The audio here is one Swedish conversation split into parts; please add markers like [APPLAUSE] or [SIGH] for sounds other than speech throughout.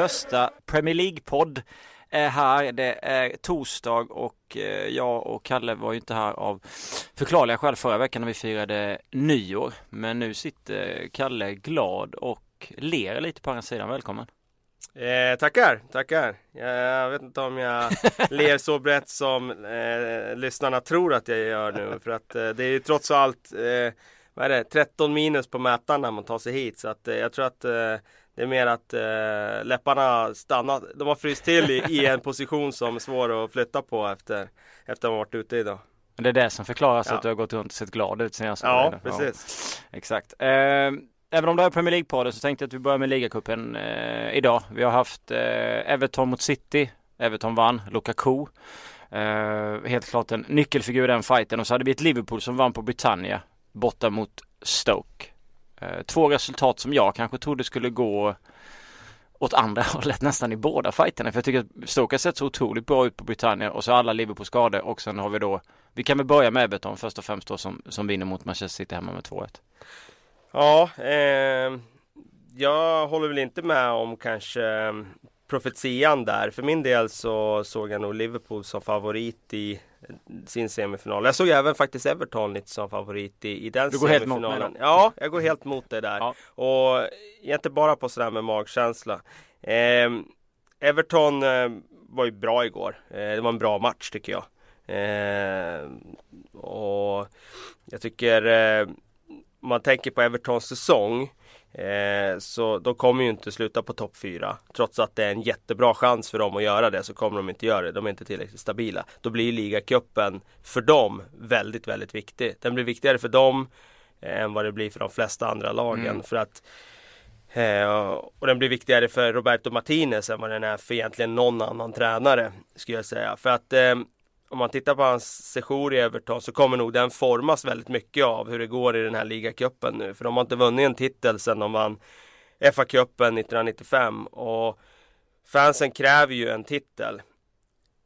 första Premier League-podd är här. Det är torsdag och eh, jag och Kalle var ju inte här av förklarliga skäl förra veckan när vi firade nyår. Men nu sitter Kalle glad och ler lite på andra sidan. Välkommen! Eh, tackar, tackar. Jag vet inte om jag [LAUGHS] ler så brett som eh, lyssnarna tror att jag gör nu. För att eh, det är ju trots allt eh, vad är det, 13 minus på mätaren när man tar sig hit. Så att, eh, jag tror att eh, det är mer att eh, läpparna stannat. De har fryst till i, i, en position som är svår att flytta på efter, efter att ha varit ute idag. Det är det som förklaras ja. att du har gått runt och sett glad ut senast. Ja, precis. Ja, exakt. Eh, även om det är Premier League-podden så tänkte jag att vi börjar med ligacupen eh, idag. Vi har haft eh, Everton mot City. Everton vann, Lukaku. Eh, helt klart en nyckelfigur i den fighten och så hade vi ett Liverpool som vann på Britannia borta mot Stoke. Eh, två resultat som jag kanske trodde skulle gå åt andra [LAUGHS] hållet nästan i båda fighterna. För jag tycker att Stoke har sett så otroligt bra ut på Britannia och så alla Liverpool skador och sen har vi då Vi kan väl börja med Everton först och främst då som, som vinner mot Manchester City hemma med 2-1. Ja, eh, jag håller väl inte med om kanske ehm, profetian där. För min del så såg jag nog Liverpool som favorit i sin semifinal. Jag såg även faktiskt Everton lite som favorit i, i den du går semifinalen. Helt mot ja, jag går helt mot det där. Ja. Och inte bara på sådär med magkänsla. Eh, Everton eh, var ju bra igår. Eh, det var en bra match tycker jag. Eh, och jag tycker eh, om man tänker på Evertons säsong Eh, så de kommer ju inte sluta på topp 4. Trots att det är en jättebra chans för dem att göra det så kommer de inte göra det. De är inte tillräckligt stabila. Då blir ligacupen för dem väldigt, väldigt viktig. Den blir viktigare för dem eh, än vad det blir för de flesta andra lagen. Mm. För att eh, och den blir viktigare för Roberto Martinez än vad den är för egentligen någon annan tränare. Skulle jag säga. För att om man tittar på hans sejour i Everton så kommer nog den formas väldigt mycket av hur det går i den här ligacupen nu. För de har inte vunnit en titel sedan de vann FA-cupen 1995 och fansen kräver ju en titel.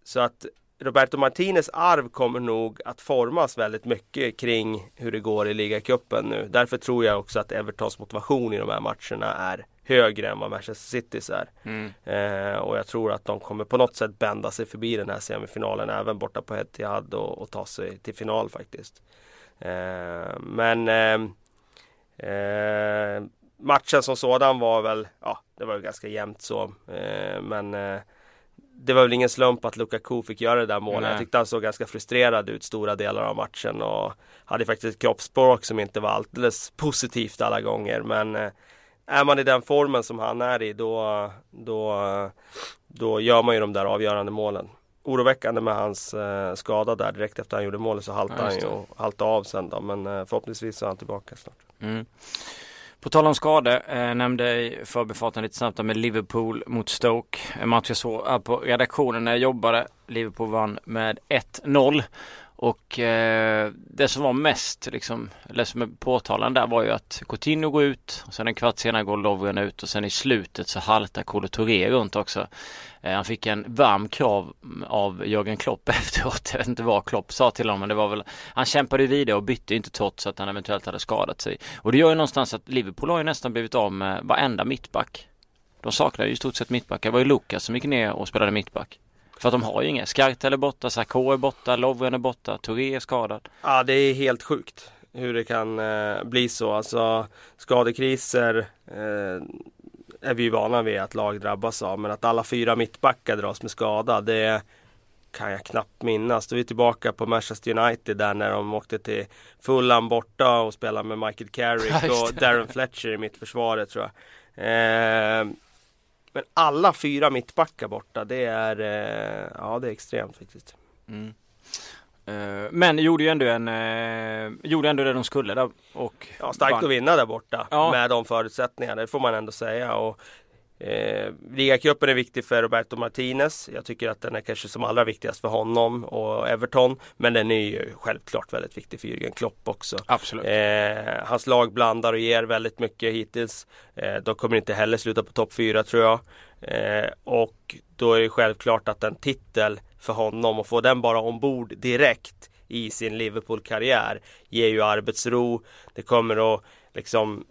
Så att Roberto Martinez arv kommer nog att formas väldigt mycket kring hur det går i ligacupen nu. Därför tror jag också att Evertons motivation i de här matcherna är högre än vad Manchester Citys är. Mm. Eh, och jag tror att de kommer på något sätt bända sig förbi den här semifinalen även borta på Etihad och, och ta sig till final faktiskt. Eh, men eh, eh matchen som sådan var väl, ja det var ganska jämnt så. Eh, men eh, det var väl ingen slump att Lukaku fick göra det där målet. Nej. Jag tyckte han såg ganska frustrerad ut stora delar av matchen och hade faktiskt ett kroppsspråk som inte var alldeles positivt alla gånger. Men är man i den formen som han är i då, då, då gör man ju de där avgörande målen. Oroväckande med hans eh, skada där direkt efter han gjorde målet så haltade ja, han ju och haltade av sen då. Men eh, förhoppningsvis är han tillbaka snart. Mm. På tal om skador, eh, nämnde i förbifarten lite snabbt med Liverpool mot Stoke. En match jag såg på redaktionen när jag jobbade. Liverpool vann med 1-0. Och eh, det som var mest liksom, eller som är påtalande där var ju att Coutinho går ut och sen en kvart senare går Lovren ut och sen i slutet så haltar Kolo Touré runt också. Eh, han fick en varm krav av Jörgen Klopp [LAUGHS] efteråt. Jag vet inte vad Klopp sa till honom men det var väl Han kämpade ju vidare och bytte inte trots att han eventuellt hade skadat sig. Och det gör ju någonstans att Liverpool har ju nästan blivit av med varenda mittback. De saknar ju i stort sett mittbackar. Det var ju Lukas som gick ner och spelade mittback. För att de har ju inga. Skartel är borta, Sarko är borta, Lovren är borta, Touré är skadad. Ja det är helt sjukt hur det kan eh, bli så. Alltså skadekriser eh, är vi ju vana vid att lag drabbas av. Men att alla fyra mittbackar dras med skada det kan jag knappt minnas. Då är vi tillbaka på Manchester United där när de åkte till Fulham borta och spelade med Michael Carrick [LAUGHS] och Darren Fletcher i mittförsvaret tror jag. Eh, men alla fyra mittbackar borta, det är, eh, ja, det är extremt faktiskt. Mm. Uh, men gjorde ju ändå en, uh, gjorde ändå det de skulle där och Ja starkt vann. att vinna där borta ja. med de förutsättningarna, det får man ändå säga. Och Eh, Ligacupen är viktig för Roberto Martinez. Jag tycker att den är kanske som allra viktigast för honom och Everton. Men den är ju självklart väldigt viktig för Jürgen Klopp också. Absolut. Eh, hans lag blandar och ger väldigt mycket hittills. Eh, de kommer inte heller sluta på topp 4 tror jag. Eh, och då är det självklart att en titel för honom och få den bara ombord direkt i sin Liverpool-karriär ger ju arbetsro. Det kommer att liksom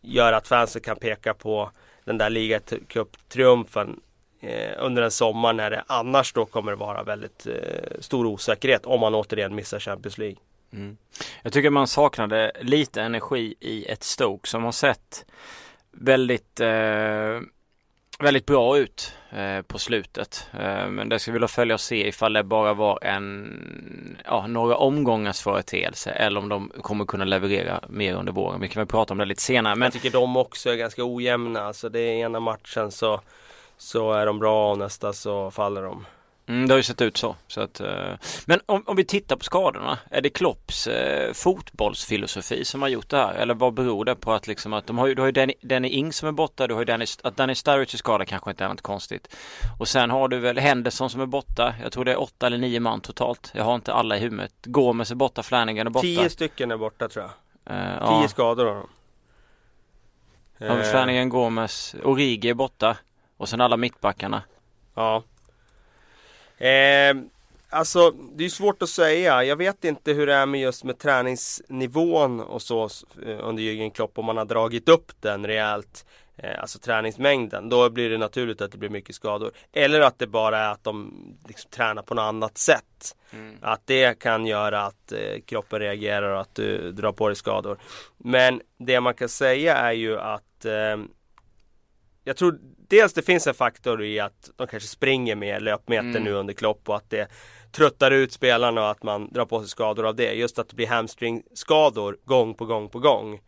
göra att fansen kan peka på den där ligacuptriumfen eh, under en sommar när det annars då kommer att vara väldigt eh, stor osäkerhet om man återigen missar Champions League. Mm. Jag tycker man saknade lite energi i ett Stoke som har sett väldigt eh, väldigt bra ut eh, på slutet. Eh, men det ska vi då följa och se ifall det bara var en, ja, några omgångars företeelse eller om de kommer kunna leverera mer under våren. Vi kan väl prata om det lite senare. Men... Jag tycker de också är ganska ojämna. Alltså det är ena matchen så, så är de bra och nästa så faller de. Mm, det har ju sett ut så. så att, uh... Men om, om, vi tittar på skadorna. Är det Klopps uh, fotbollsfilosofi som har gjort det här? Eller vad beror det på att liksom att de har ju, du har ju Danny, Danny Ing som är borta. Du har ju Danny, att Danny Sturridge är skadad kanske inte är något konstigt. Och sen har du väl Henderson som är borta. Jag tror det är åtta eller nio man totalt. Jag har inte alla i huvudet. Gomes är borta, Flanagan är borta. Tio stycken är borta tror jag. Uh, Tio ja. skador har de. Ja, Flanagan, Gomes, Origi är borta. Och sen alla mittbackarna. Ja. Eh, alltså det är svårt att säga. Jag vet inte hur det är med just med träningsnivån och så eh, under Jürgen Klopp om man har dragit upp den rejält. Eh, alltså träningsmängden. Då blir det naturligt att det blir mycket skador. Eller att det bara är att de liksom tränar på något annat sätt. Mm. Att det kan göra att eh, kroppen reagerar och att du drar på dig skador. Men det man kan säga är ju att jag tror dels det finns en faktor i att de kanske springer mer löpmeter mm. nu under Klopp och att det tröttar ut spelarna och att man drar på sig skador av det. Just att det blir hamstringskador gång på gång på gång.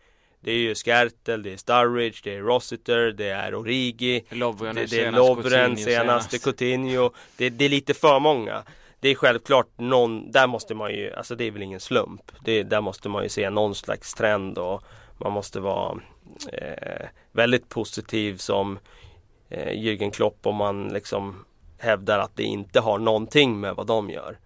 Det är ju Skertel, det är Sturridge, det är Rossiter, det är Origi Lovren Det, det är Lovren senast, det är Coutinho det, det, är lite för många Det är självklart någon, där måste man ju, alltså det är väl ingen slump det, Där måste man ju se någon slags trend och man måste vara eh, väldigt positiv som eh, Jürgen Klopp om man liksom hävdar att det inte har någonting med vad de gör.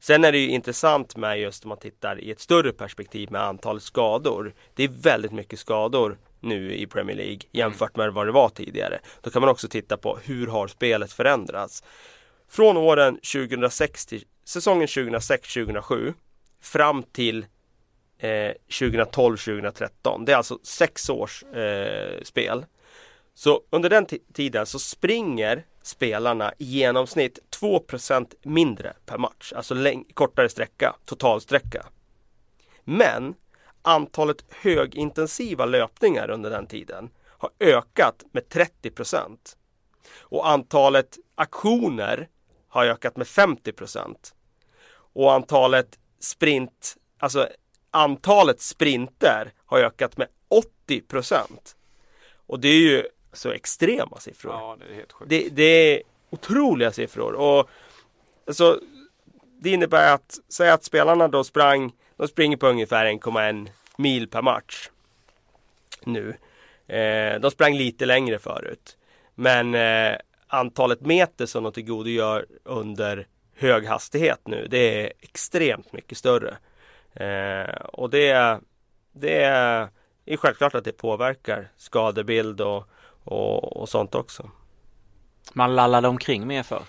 Sen är det ju intressant med just om man tittar i ett större perspektiv med antalet skador. Det är väldigt mycket skador nu i Premier League jämfört med vad det var tidigare. Då kan man också titta på hur har spelet förändrats. Från åren 2006 till säsongen 2006-2007 fram till eh, 2012-2013. Det är alltså sex års eh, spel. Så under den tiden så springer spelarna i genomsnitt 2% mindre per match, alltså kortare sträcka, totalsträcka. Men antalet högintensiva löpningar under den tiden har ökat med 30% och antalet aktioner har ökat med 50% och antalet sprint, alltså antalet sprinter har ökat med 80% och det är ju så extrema siffror. Ja, det är helt sjukt. Det, det är otroliga siffror. Och alltså, Det innebär att, säg att spelarna då sprang, de springer på ungefär 1,1 mil per match. Nu. Eh, de sprang lite längre förut. Men eh, antalet meter som de tillgodogör under hög hastighet nu, det är extremt mycket större. Eh, och det, det är, är självklart att det påverkar skadebild och och, och sånt också. Man lallade omkring mer för.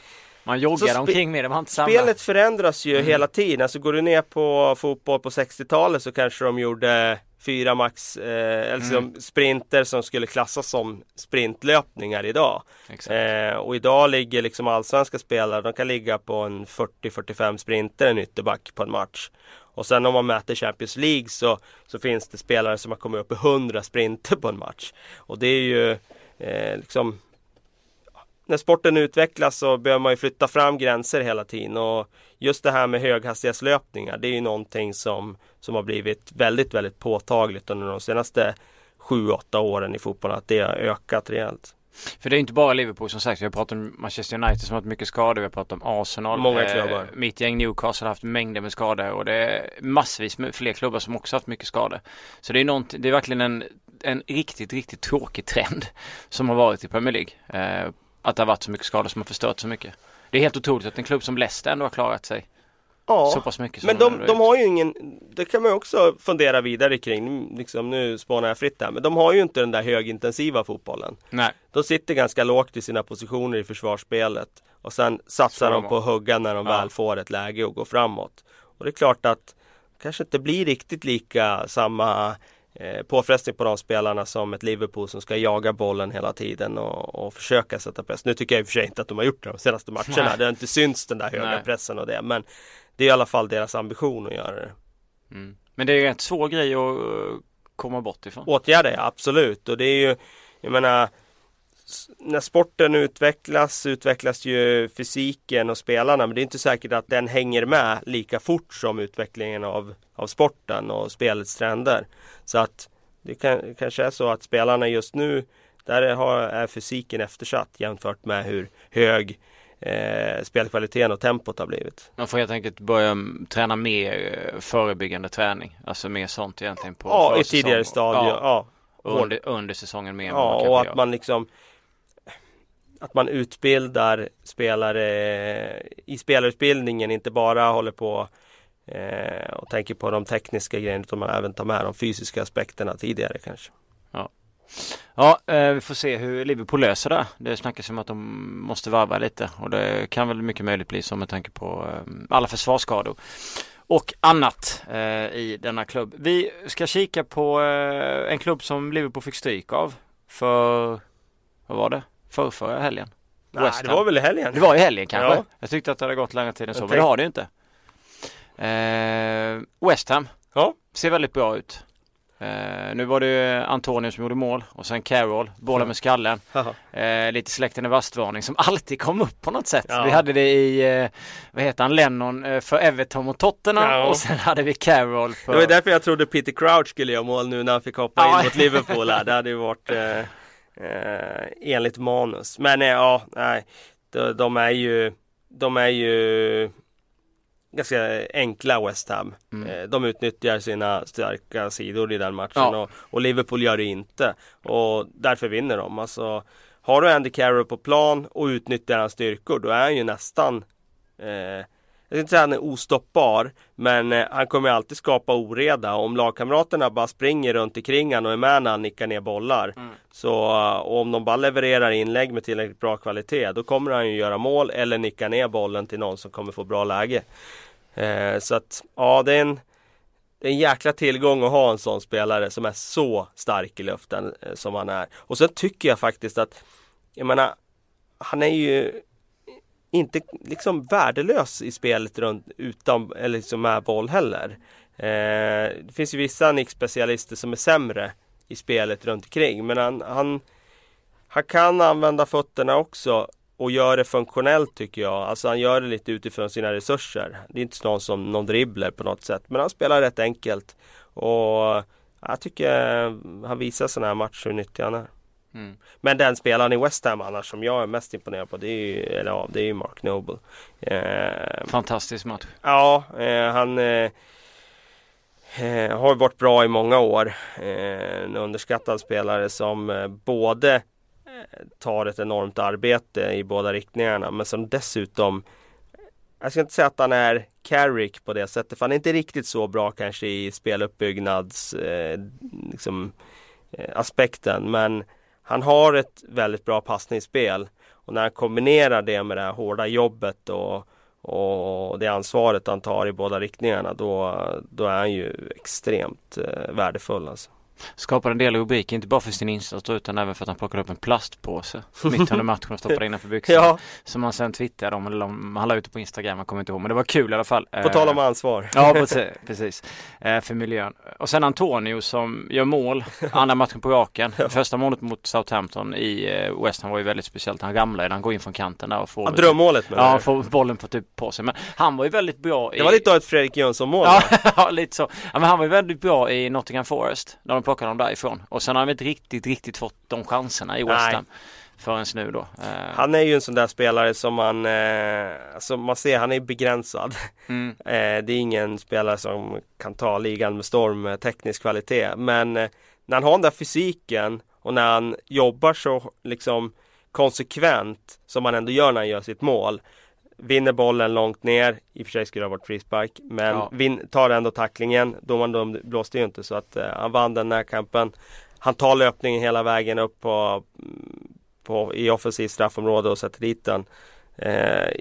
Man joggade omkring mer, det var inte samma. Spelet förändras ju mm. hela tiden. Alltså går du ner på fotboll på 60-talet så kanske de gjorde fyra max, eh, alltså mm. sprinter som skulle klassas som sprintlöpningar idag. Eh, och idag ligger liksom allsvenska spelare, de kan ligga på en 40-45 sprinter en ytterback på en match. Och sen om man mäter Champions League så, så finns det spelare som har kommit upp i 100 sprinter på en match. Och det är ju eh, liksom, när sporten utvecklas så behöver man ju flytta fram gränser hela tiden och just det här med höghastighetslöpningar det är ju någonting som, som har blivit väldigt, väldigt påtagligt under de senaste 7-8 åren i fotbollen att det har ökat rejält. För det är inte bara Liverpool som sagt. Vi har pratat om Manchester United som har haft mycket skador. Vi har pratat om Arsenal. Många eh, klubbar. Eh, mitt gäng Newcastle har haft mängder med skador och det är massvis med fler klubbar som också haft mycket skador. Så det är, något, det är verkligen en en riktigt, riktigt tråkig trend som har varit i Premier League. Eh, att det har varit så mycket skador som har förstört så mycket. Det är helt otroligt att en klubb som Leicester ändå har klarat sig ja, så pass mycket. Men de, de har ju ingen, det kan man också fundera vidare kring. Liksom, nu spånar jag fritt här. Men de har ju inte den där högintensiva fotbollen. Nej. De sitter ganska lågt i sina positioner i försvarsspelet. Och sen satsar de på att hugga när de ja. väl får ett läge och går framåt. Och det är klart att kanske inte blir riktigt lika samma eh, påfrestning på de spelarna som ett Liverpool som ska jaga bollen hela tiden och, och försöka sätta press. Nu tycker jag i och för sig inte att de har gjort det de senaste matcherna. Nej. Det har inte synts den där höga Nej. pressen och det. Men det är i alla fall deras ambition att göra det. Mm. Men det är en rätt svår grej att uh, komma bort ifrån. Åtgärda ja, absolut. Och det är ju, jag menar när sporten utvecklas utvecklas ju fysiken och spelarna men det är inte säkert att den hänger med lika fort som utvecklingen av, av sporten och spelets trender. Så att det kan, kanske är så att spelarna just nu där har, är fysiken eftersatt jämfört med hur hög eh, spelkvaliteten och tempot har blivit. Man får helt enkelt börja träna mer eh, förebyggande träning. Alltså mer sånt egentligen på Ja, i tidigare stadier. Ja. ja. Under, under säsongen mer Ja, och att man liksom att man utbildar spelare eh, i spelarutbildningen, inte bara håller på eh, och tänker på de tekniska grejerna utan man även tar med de fysiska aspekterna tidigare kanske. Ja, ja eh, vi får se hur Liverpool löser det. Det snackas om att de måste varva lite och det kan väl mycket möjligt bli så med tanke på eh, alla försvarsskador och annat eh, i denna klubb. Vi ska kika på eh, en klubb som Liverpool fick stryk av för, vad var det? Förrförra helgen. Nej, det var väl i helgen? Det var i helgen kanske. Ja. Jag tyckte att det hade gått längre tid än så, men det har det ju inte. Eh, West Ham ja. ser väldigt bra ut. Eh, nu var det Antonio som gjorde mål och sen Carroll, bollen med skallen. Eh, lite släkten i vastvarning som [LAUGHS] alltid kom upp på något sätt. Ja. Vi hade det i, eh, vad heter han, Lennon eh, för Everton mot Tottenham ja. och sen hade vi Carroll för... Det var därför jag trodde Peter Crouch skulle göra mål nu när han fick hoppa in mot Liverpool. Här. Det hade ju varit eh, enligt manus. Men eh, ja, nej, de, de, är ju, de är ju ganska enkla West Ham. Mm. Eh, de utnyttjar sina starka sidor i den matchen ja. och, och, Liverpool gör det inte. Och därför vinner de. Alltså, har du Andy Carroll på plan och utnyttjar hans styrkor då är han ju nästan eh, jag ska inte säga att han är ostoppbar, men eh, han kommer alltid skapa oreda. Om lagkamraterna bara springer runt omkring han och är med när han nickar ner bollar. Mm. Så uh, om de bara levererar inlägg med tillräckligt bra kvalitet, då kommer han ju göra mål eller nicka ner bollen till någon som kommer få bra läge. Uh, så att, ja det är en det är en jäkla tillgång att ha en sån spelare som är så stark i luften uh, som han är. Och sen tycker jag faktiskt att, jag menar, han är ju inte liksom värdelös i spelet runt utan, eller liksom med boll heller. Eh, det finns ju vissa nickspecialister som är sämre i spelet runt omkring men han, han, han kan använda fötterna också och gör det funktionellt tycker jag. Alltså han gör det lite utifrån sina resurser. Det är inte någon som någon dribbler på något sätt men han spelar rätt enkelt. Och jag tycker han visar sådana här matcher hur nyttig han är. Mm. Men den spelaren i West Ham annars som jag är mest imponerad på det är ju, eller, ja, det är Mark Noble. Eh, Fantastisk match. Ja, eh, han eh, eh har varit bra i många år. Eh, en underskattad spelare som eh, både tar ett enormt arbete i båda riktningarna men som dessutom jag ska inte säga att han är Carrick på det sättet för han är inte riktigt så bra kanske i speluppbyggnads liksom, aspekten men han har ett väldigt bra passningsspel och när han kombinerar det med det här hårda jobbet och, och det ansvaret han tar i båda riktningarna då, då är han ju extremt eh, värdefull. Alltså. Skapade en del rubriker, inte bara för sin insats utan även för att han plockade upp en plastpåse mitt under matchen och stoppade innanför byxorna. [LAUGHS] ja. Som han sen twittrade om, eller han la ut det på Instagram, jag kommer inte ihåg, men det var kul i alla fall. På tal om eh, ansvar. ja, [LAUGHS] precis. Eh, för miljön. Och sen Antonio som gör mål, andra matchen på raken. [LAUGHS] Första målet mot Southampton i eh, West Ham var ju väldigt speciellt. Han ramlar ju, han går in från kanten där och får... Ja, drömmålet med Ja, får bollen på typ på sig. Men han var ju väldigt bra i... Det var lite av ett Fredrik Jönsson mål. ja, lite så. Ja, men han var ju väldigt bra i Nottingham Forest. När de plockade honom därifrån. Och sen har han inte riktigt, riktigt fått de chanserna i West Ham. Förrän nu då. Eh. Han är ju en sån där spelare som man, eh, alltså man ser, han är begränsad. Mm. [LAUGHS] Eh, det är ingen spelare som kan ta ligan med storm med teknisk kvalitet. Men när han har den där fysiken och när han jobbar så liksom konsekvent som han ändå gör när han gör sitt mål vinner bollen långt ner. I och för sig skulle det ha varit frispark. Men ja. vin, tar ändå tacklingen. Domaren blåste ju inte så att uh, han vann den här kampen. Han tar löpningen hela vägen upp på, på, i offensivt straffområde och sätter dit den. Uh,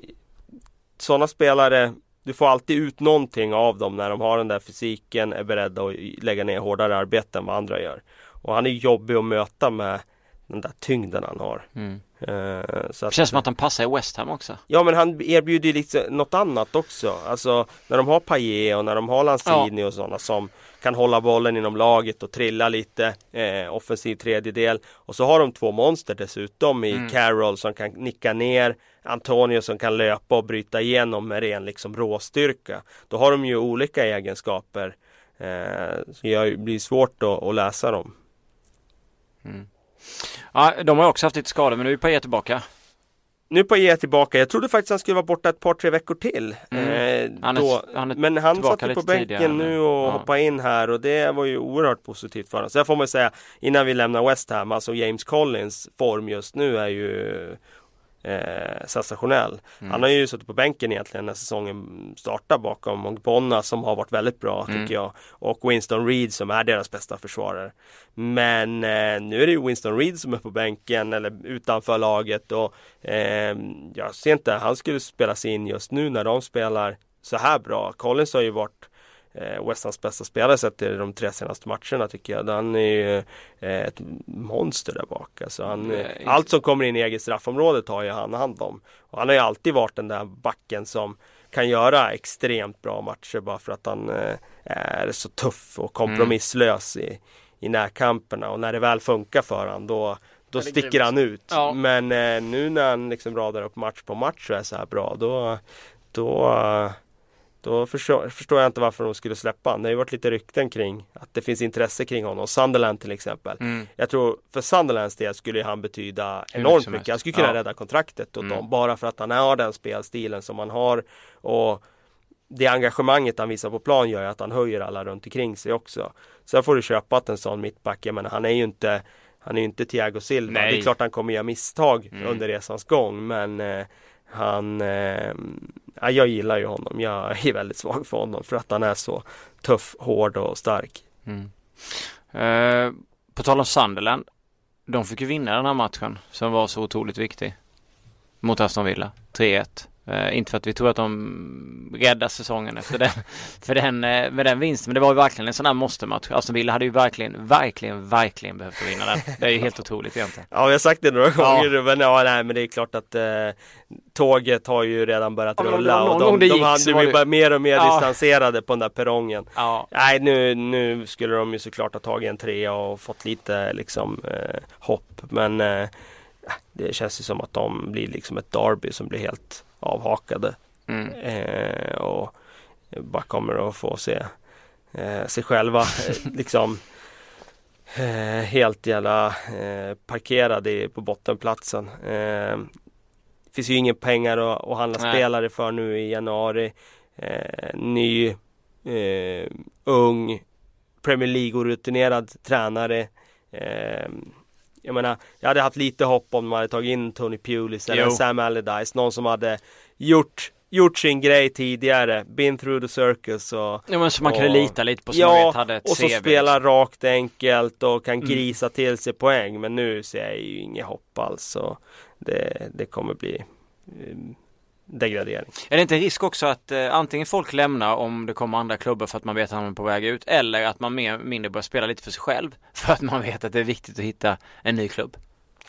Sådana spelare du får alltid ut någonting av dem när de har den där fysiken, är beredda att lägga ner hårdare arbete än vad andra gör. Och han är jobbig att möta med den där tyngden han har. Mm. Uh, så det känns som att han passar i West Ham också. Ja men han erbjuder lite något annat också. Alltså när de har Paille och när de har Lanzini ja. och sådana som kan hålla bollen inom laget och trilla lite eh, offensiv tredjedel. Och så har de två monster dessutom i mm. Carroll som kan nicka ner Antonio som kan löpa och bryta igenom med ren liksom råstyrka. Då har de ju olika egenskaper. Eh, så det blir svårt att, att läsa dem. Mm. Ja, de har också haft lite skador men nu är Paille tillbaka. Nu på E tillbaka. Jag trodde faktiskt han skulle vara borta ett par tre veckor till. Mm. Eh, han är, då. Han är men han satt ju på bänken nu och ja. hoppade in här och det var ju oerhört positivt för honom. Så jag får man säga innan vi lämnar West Ham, alltså James Collins form just nu är ju eh, sensationell. Mm. Han har ju suttit på bänken egentligen när säsongen startar bakom Ogbonna som har varit väldigt bra mm. tycker jag. Och Winston Reed som är deras bästa försvarare. Men eh, nu är det ju Winston Reed som är på bänken eller utanför laget och eh, jag ser inte, han skulle spelas in just nu när de spelar så här bra. Collins har ju varit eh, West Hams bästa spelare sett i de tre senaste matcherna tycker jag. Han är ju eh, ett monster där bak. Alltså han, Nej, allt som kommer in i eget straffområde tar ju han hand om. Och han har ju alltid varit den där backen som kan göra extremt bra matcher bara för att han eh, är så tuff och kompromisslös mm. i, i närkamperna. Och när det väl funkar för honom då då sticker grymt. han ut. Ja. Men eh, nu när han liksom radar upp match på match och är så här bra då, då då förstår, förstår, jag inte varför de skulle släppa honom. Det har ju varit lite rykten kring att det finns intresse kring honom. Sunderland till exempel. Mm. Jag tror för Sunderlands del skulle han betyda enormt mycket. Han skulle kunna ja. rädda kontraktet åt mm. dem. Bara för att han har den spelstilen som han har. Och det engagemanget han visar på plan gör att han höjer alla runt omkring sig också. Sen får du köpa att en sån mittback, jag menar han är ju inte Han är ju inte Thiago Silva. Nej. Det är klart han kommer göra misstag mm. under resans gång men eh, han eh, ja, jag gillar ju honom. Jag [LAUGHS] är väldigt svag för honom för att han är så tuff, hård och stark. Mm. Eh, på tal om Sunderland. De fick ju vinna den här matchen som var så otroligt viktig. Mot Aston Villa. 3-1. Uh, inte för att vi tror att de räddar säsongen efter den, [LAUGHS] för den, uh, med den vinsten. Men det var ju verkligen en sån här måste-match. Aston Villa hade ju verkligen, verkligen, verkligen behövt vinna den. Det är ju helt otroligt egentligen. Ja, vi har sagt det några gånger ja. men ja, nej, men det är klart att uh, tåget har ju redan börjat ja, rulla och de, de, de, de hade ju mer och mer ja. distanserade på den där perrongen. Ja. Nej, nu, nu skulle de ju såklart ha tagit en trea och fått lite liksom hopp, men det känns ju som att de blir liksom ett derby som blir helt avhakade. Mm. Eh, och bara kommer att få se eh, sig själva eh, [LAUGHS] liksom eh, helt jävla eh, parkerade på bottenplatsen. Eh, finns ju inga pengar att, att handla Nej. spelare för nu i januari. ny, ung, Premier League-rutinerad tränare. Jag menar, jag hade haft lite hopp om man hade tagit in Tony Pulis eller jo. Sam Allardyce, någon som hade gjort gjort sin grej tidigare, been through the circus och Ja men så man kunde lita lite på som ja, vet hade ett och så CV, spela liksom. rakt enkelt och kan mm. grisa till sig poäng men nu ser jag ju inget hopp alls så det, det kommer bli um, degradering. Är det inte en risk också att eh, antingen folk lämnar om det kommer andra klubbar för att man vet att man är på väg ut eller att man mer mindre börjar spela lite för sig själv [LAUGHS] för att man vet att det är viktigt att hitta en ny klubb?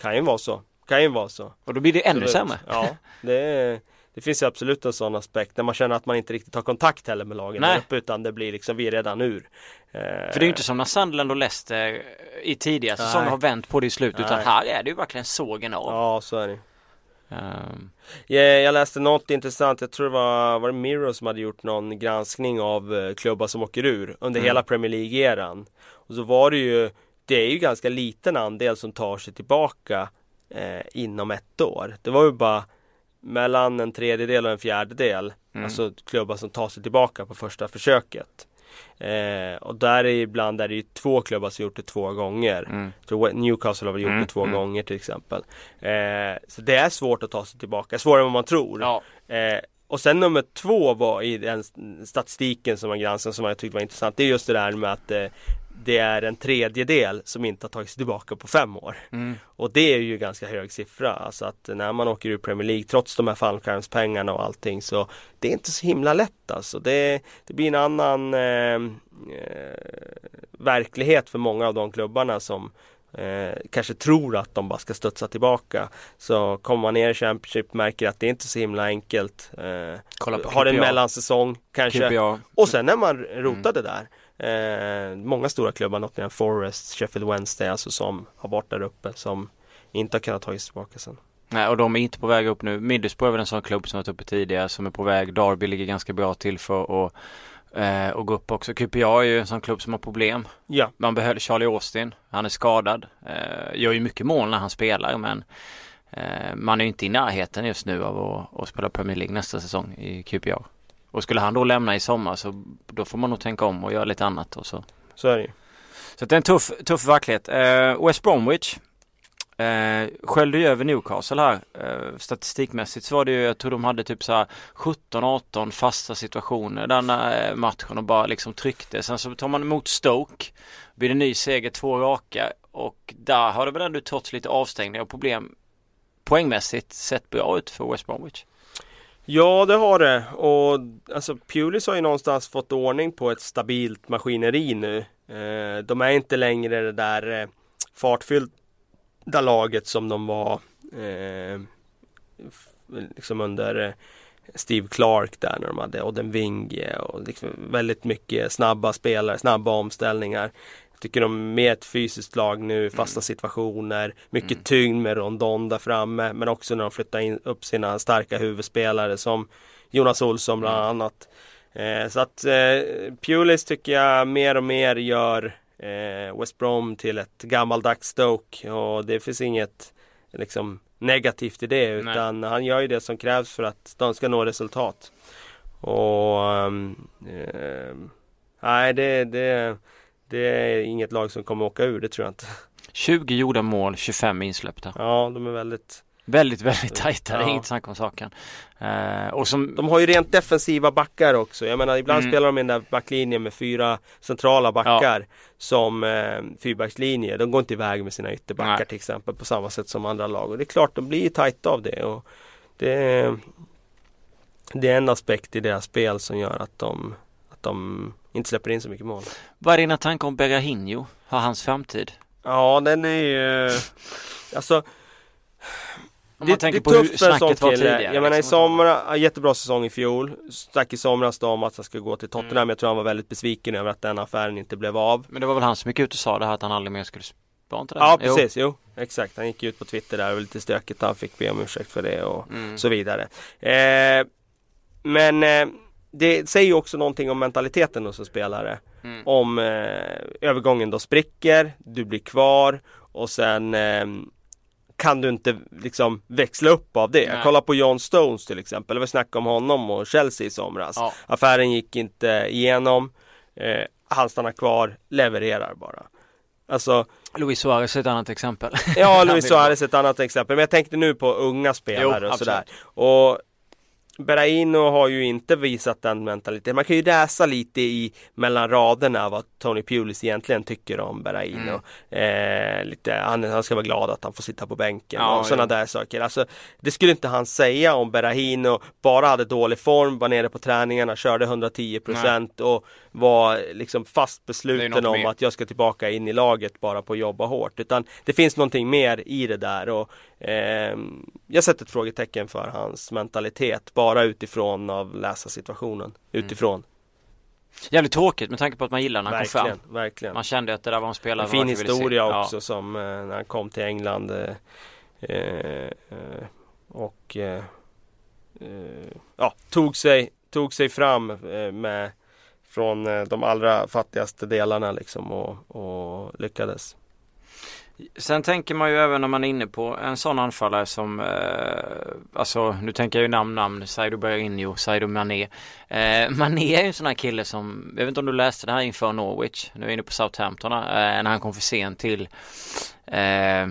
Kan ju vara så. Kan ju vara så. Och då blir det ännu absolut. sämre. Ja, det, det finns ju absolut en sån aspekt när man känner att man inte riktigt har kontakt heller med lagen uppe utan det blir liksom, vi är redan ur. Eh, för det är ju inte som när Sunderland och Leicester i tidigare säsonger har vänt på det i slut utan här är det ju verkligen sågen av. Ja, så är det. Um. Jag, jag läste något intressant, jag tror det var, var det Mirror som hade gjort någon granskning av uh, klubbar som åker ur under mm. hela Premier League-eran. Och så var det ju, det är ju ganska liten andel som tar sig tillbaka eh, inom ett år. Det var ju bara mellan en tredjedel och en fjärdedel, mm. alltså klubbar som tar sig tillbaka på första försöket. Eh, och där är ibland är det ju två klubbar som gjort det två gånger. Mm. Så Newcastle har väl gjort mm. det två mm. gånger till exempel. Eh, så det är svårt att ta sig tillbaka, svårare än vad man tror. Ja. Eh, och sen nummer två var i den statistiken som man granskade som jag tyckte var intressant. Det är just det där med att eh, det är en tredjedel som inte har tagit sig tillbaka på fem år. Mm. Och det är ju ganska hög siffra. Alltså att när man åker ur Premier League trots de här fallskärmspengarna och allting så det är inte så himla lätt alltså. Det, det blir en annan eh, eh, verklighet för många av de klubbarna som eh, kanske tror att de bara ska studsa tillbaka. Så kommer man ner i Championship märker att det är inte så himla enkelt. Eh, har en mellansäsong kanske. QPR. Och sen när man rotade mm. där Eh, många stora klubbar, Nottingham Forest, Sheffield Wednesday alltså som har varit där uppe som inte har kunnat ta sig tillbaka sen. Nej och de är inte på väg upp nu. Middlesbrough är väl en sån klubb som varit uppe tidigare som är på väg. Derby ligger ganska bra till för att eh, och gå upp också. QPR är ju en sån klubb som har problem. Ja. Man behöver Charlie Austin. Han är skadad. Eh, gör ju mycket mål när han spelar men eh, man är ju inte i närheten just nu av att, att spela Premier League nästa säsong i QPR. Och skulle han då lämna i sommar så då får man nog tänka om och göra lite annat och så. Så är det Så det är en tuff, tuff verklighet. Eh, West Bromwich eh, sköljde ju över Newcastle här. Eh, statistikmässigt så var det ju, jag tror de hade typ så 17-18 fasta situationer den eh, matchen och bara liksom tryckte. Sen så tar man emot Stoke. Blir det ny seger, två raka och där har det väl ändå trots lite avstängningar och problem poängmässigt sett bra ut för West Bromwich. Ja det har det och alltså Pulis har ju någonstans fått ordning på ett stabilt maskineri nu. Eh, de är inte längre det där eh, fartfyllda laget som de var eh, liksom under eh, Steve Clark där när de hade Odenvinge och liksom väldigt mycket snabba spelare, snabba omställningar. Tycker de mer ett fysiskt lag nu, fasta mm. situationer, mycket mm. tyngd med Rondon där framme men också när de flyttar in upp sina starka huvudspelare som Jonas Olsson bland mm. annat. Eh, så att eh, Pulis tycker jag mer och mer gör eh, West Brom till ett gammaldags Stoke och det finns inget liksom negativt i det utan Nej. han gör ju det som krävs för att de ska nå resultat. Och um, eh, Nej det, det det är inget lag som kommer åka ur, det tror jag inte. 20 gjorda mål, 25 insläppta. Ja, de är väldigt Väldigt, väldigt tajta, ja. det är inget snack om saken. Uh, och som... De har ju rent defensiva backar också. Jag menar ibland mm. spelar de i den där backlinjen med fyra centrala backar ja. som eh, fyrbackslinje. De går inte iväg med sina ytterbackar Nej. till exempel på samma sätt som andra lag. Och det är klart, de blir tajta av det. Och det, det är en aspekt i deras spel som gör att de, att de inte släpper in så mycket mål. Vad är dina tankar om Berahino? Har hans framtid? Ja den är ju Alltså om man tänker på hur snacket var tidigare. Jag menar i liksom. somras, jättebra säsong i fjol. Stack i somras då om att han skulle gå till Tottenham. Mm. Jag tror han var väldigt besviken över att den affären inte blev av. Men det var väl han som gick ut och sa det här att han aldrig mer skulle var inte det? Ja precis, jo. jo. Exakt, han gick ut på Twitter där och var lite stökigt. Han fick be om ursäkt för det och mm. så vidare. Eh, men eh, det säger ju också någonting om mentaliteten hos en spelare. Mm. Om eh, övergången då spricker, du blir kvar och sen eh, kan du inte liksom växla upp av det. Nej. Kolla på John Stones till exempel. Vi snackade om honom och Chelsea i somras. Ja. Affären gick inte igenom. Eh, han stannar kvar, levererar bara. Alltså Luis Suarez är ett annat exempel. Ja, [LAUGHS] Luis Suarez är ett annat exempel. Men jag tänkte nu på unga spelare jo, och sådär. Och Berraino har ju inte visat den mentaliteten. Man kan ju läsa lite i mellan raderna vad Tony Pulis egentligen tycker om Berraino. Mm. Eh, lite, han, han, ska vara glad att han får sitta på bänken ja, och sådana där saker. Alltså, det skulle inte han säga om Berraino bara hade dålig form, var nere på träningarna, körde 110 procent och var liksom fast besluten om mer. att jag ska tillbaka in i laget bara på att jobba hårt. Utan det finns någonting mer i det där och eh, jag sätter ett frågetecken för hans mentalitet bara utifrån av läsa situationen. Mm. Utifrån. Mm. Jävligt tråkigt med tanke på att man gillar när han verkligen, kom fram. Verkligen. Man kände att det där var en spelare En fin historia också ja. som eh, när han kom till England. Eh, eh, och eh, eh, ja, tog sig, tog sig fram med från de allra fattigaste delarna liksom och, och lyckades. Sen tänker man ju även när man är inne på en sån anfallare som, eh, alltså nu tänker jag ju namn, namn, Saido Berginho, Saido Mané. Eh, Mané är ju en sån här kille som, jag vet inte om du läste det här inför Norwich, nu är jag inne på Southampton, eh, när han kom för sent till eh,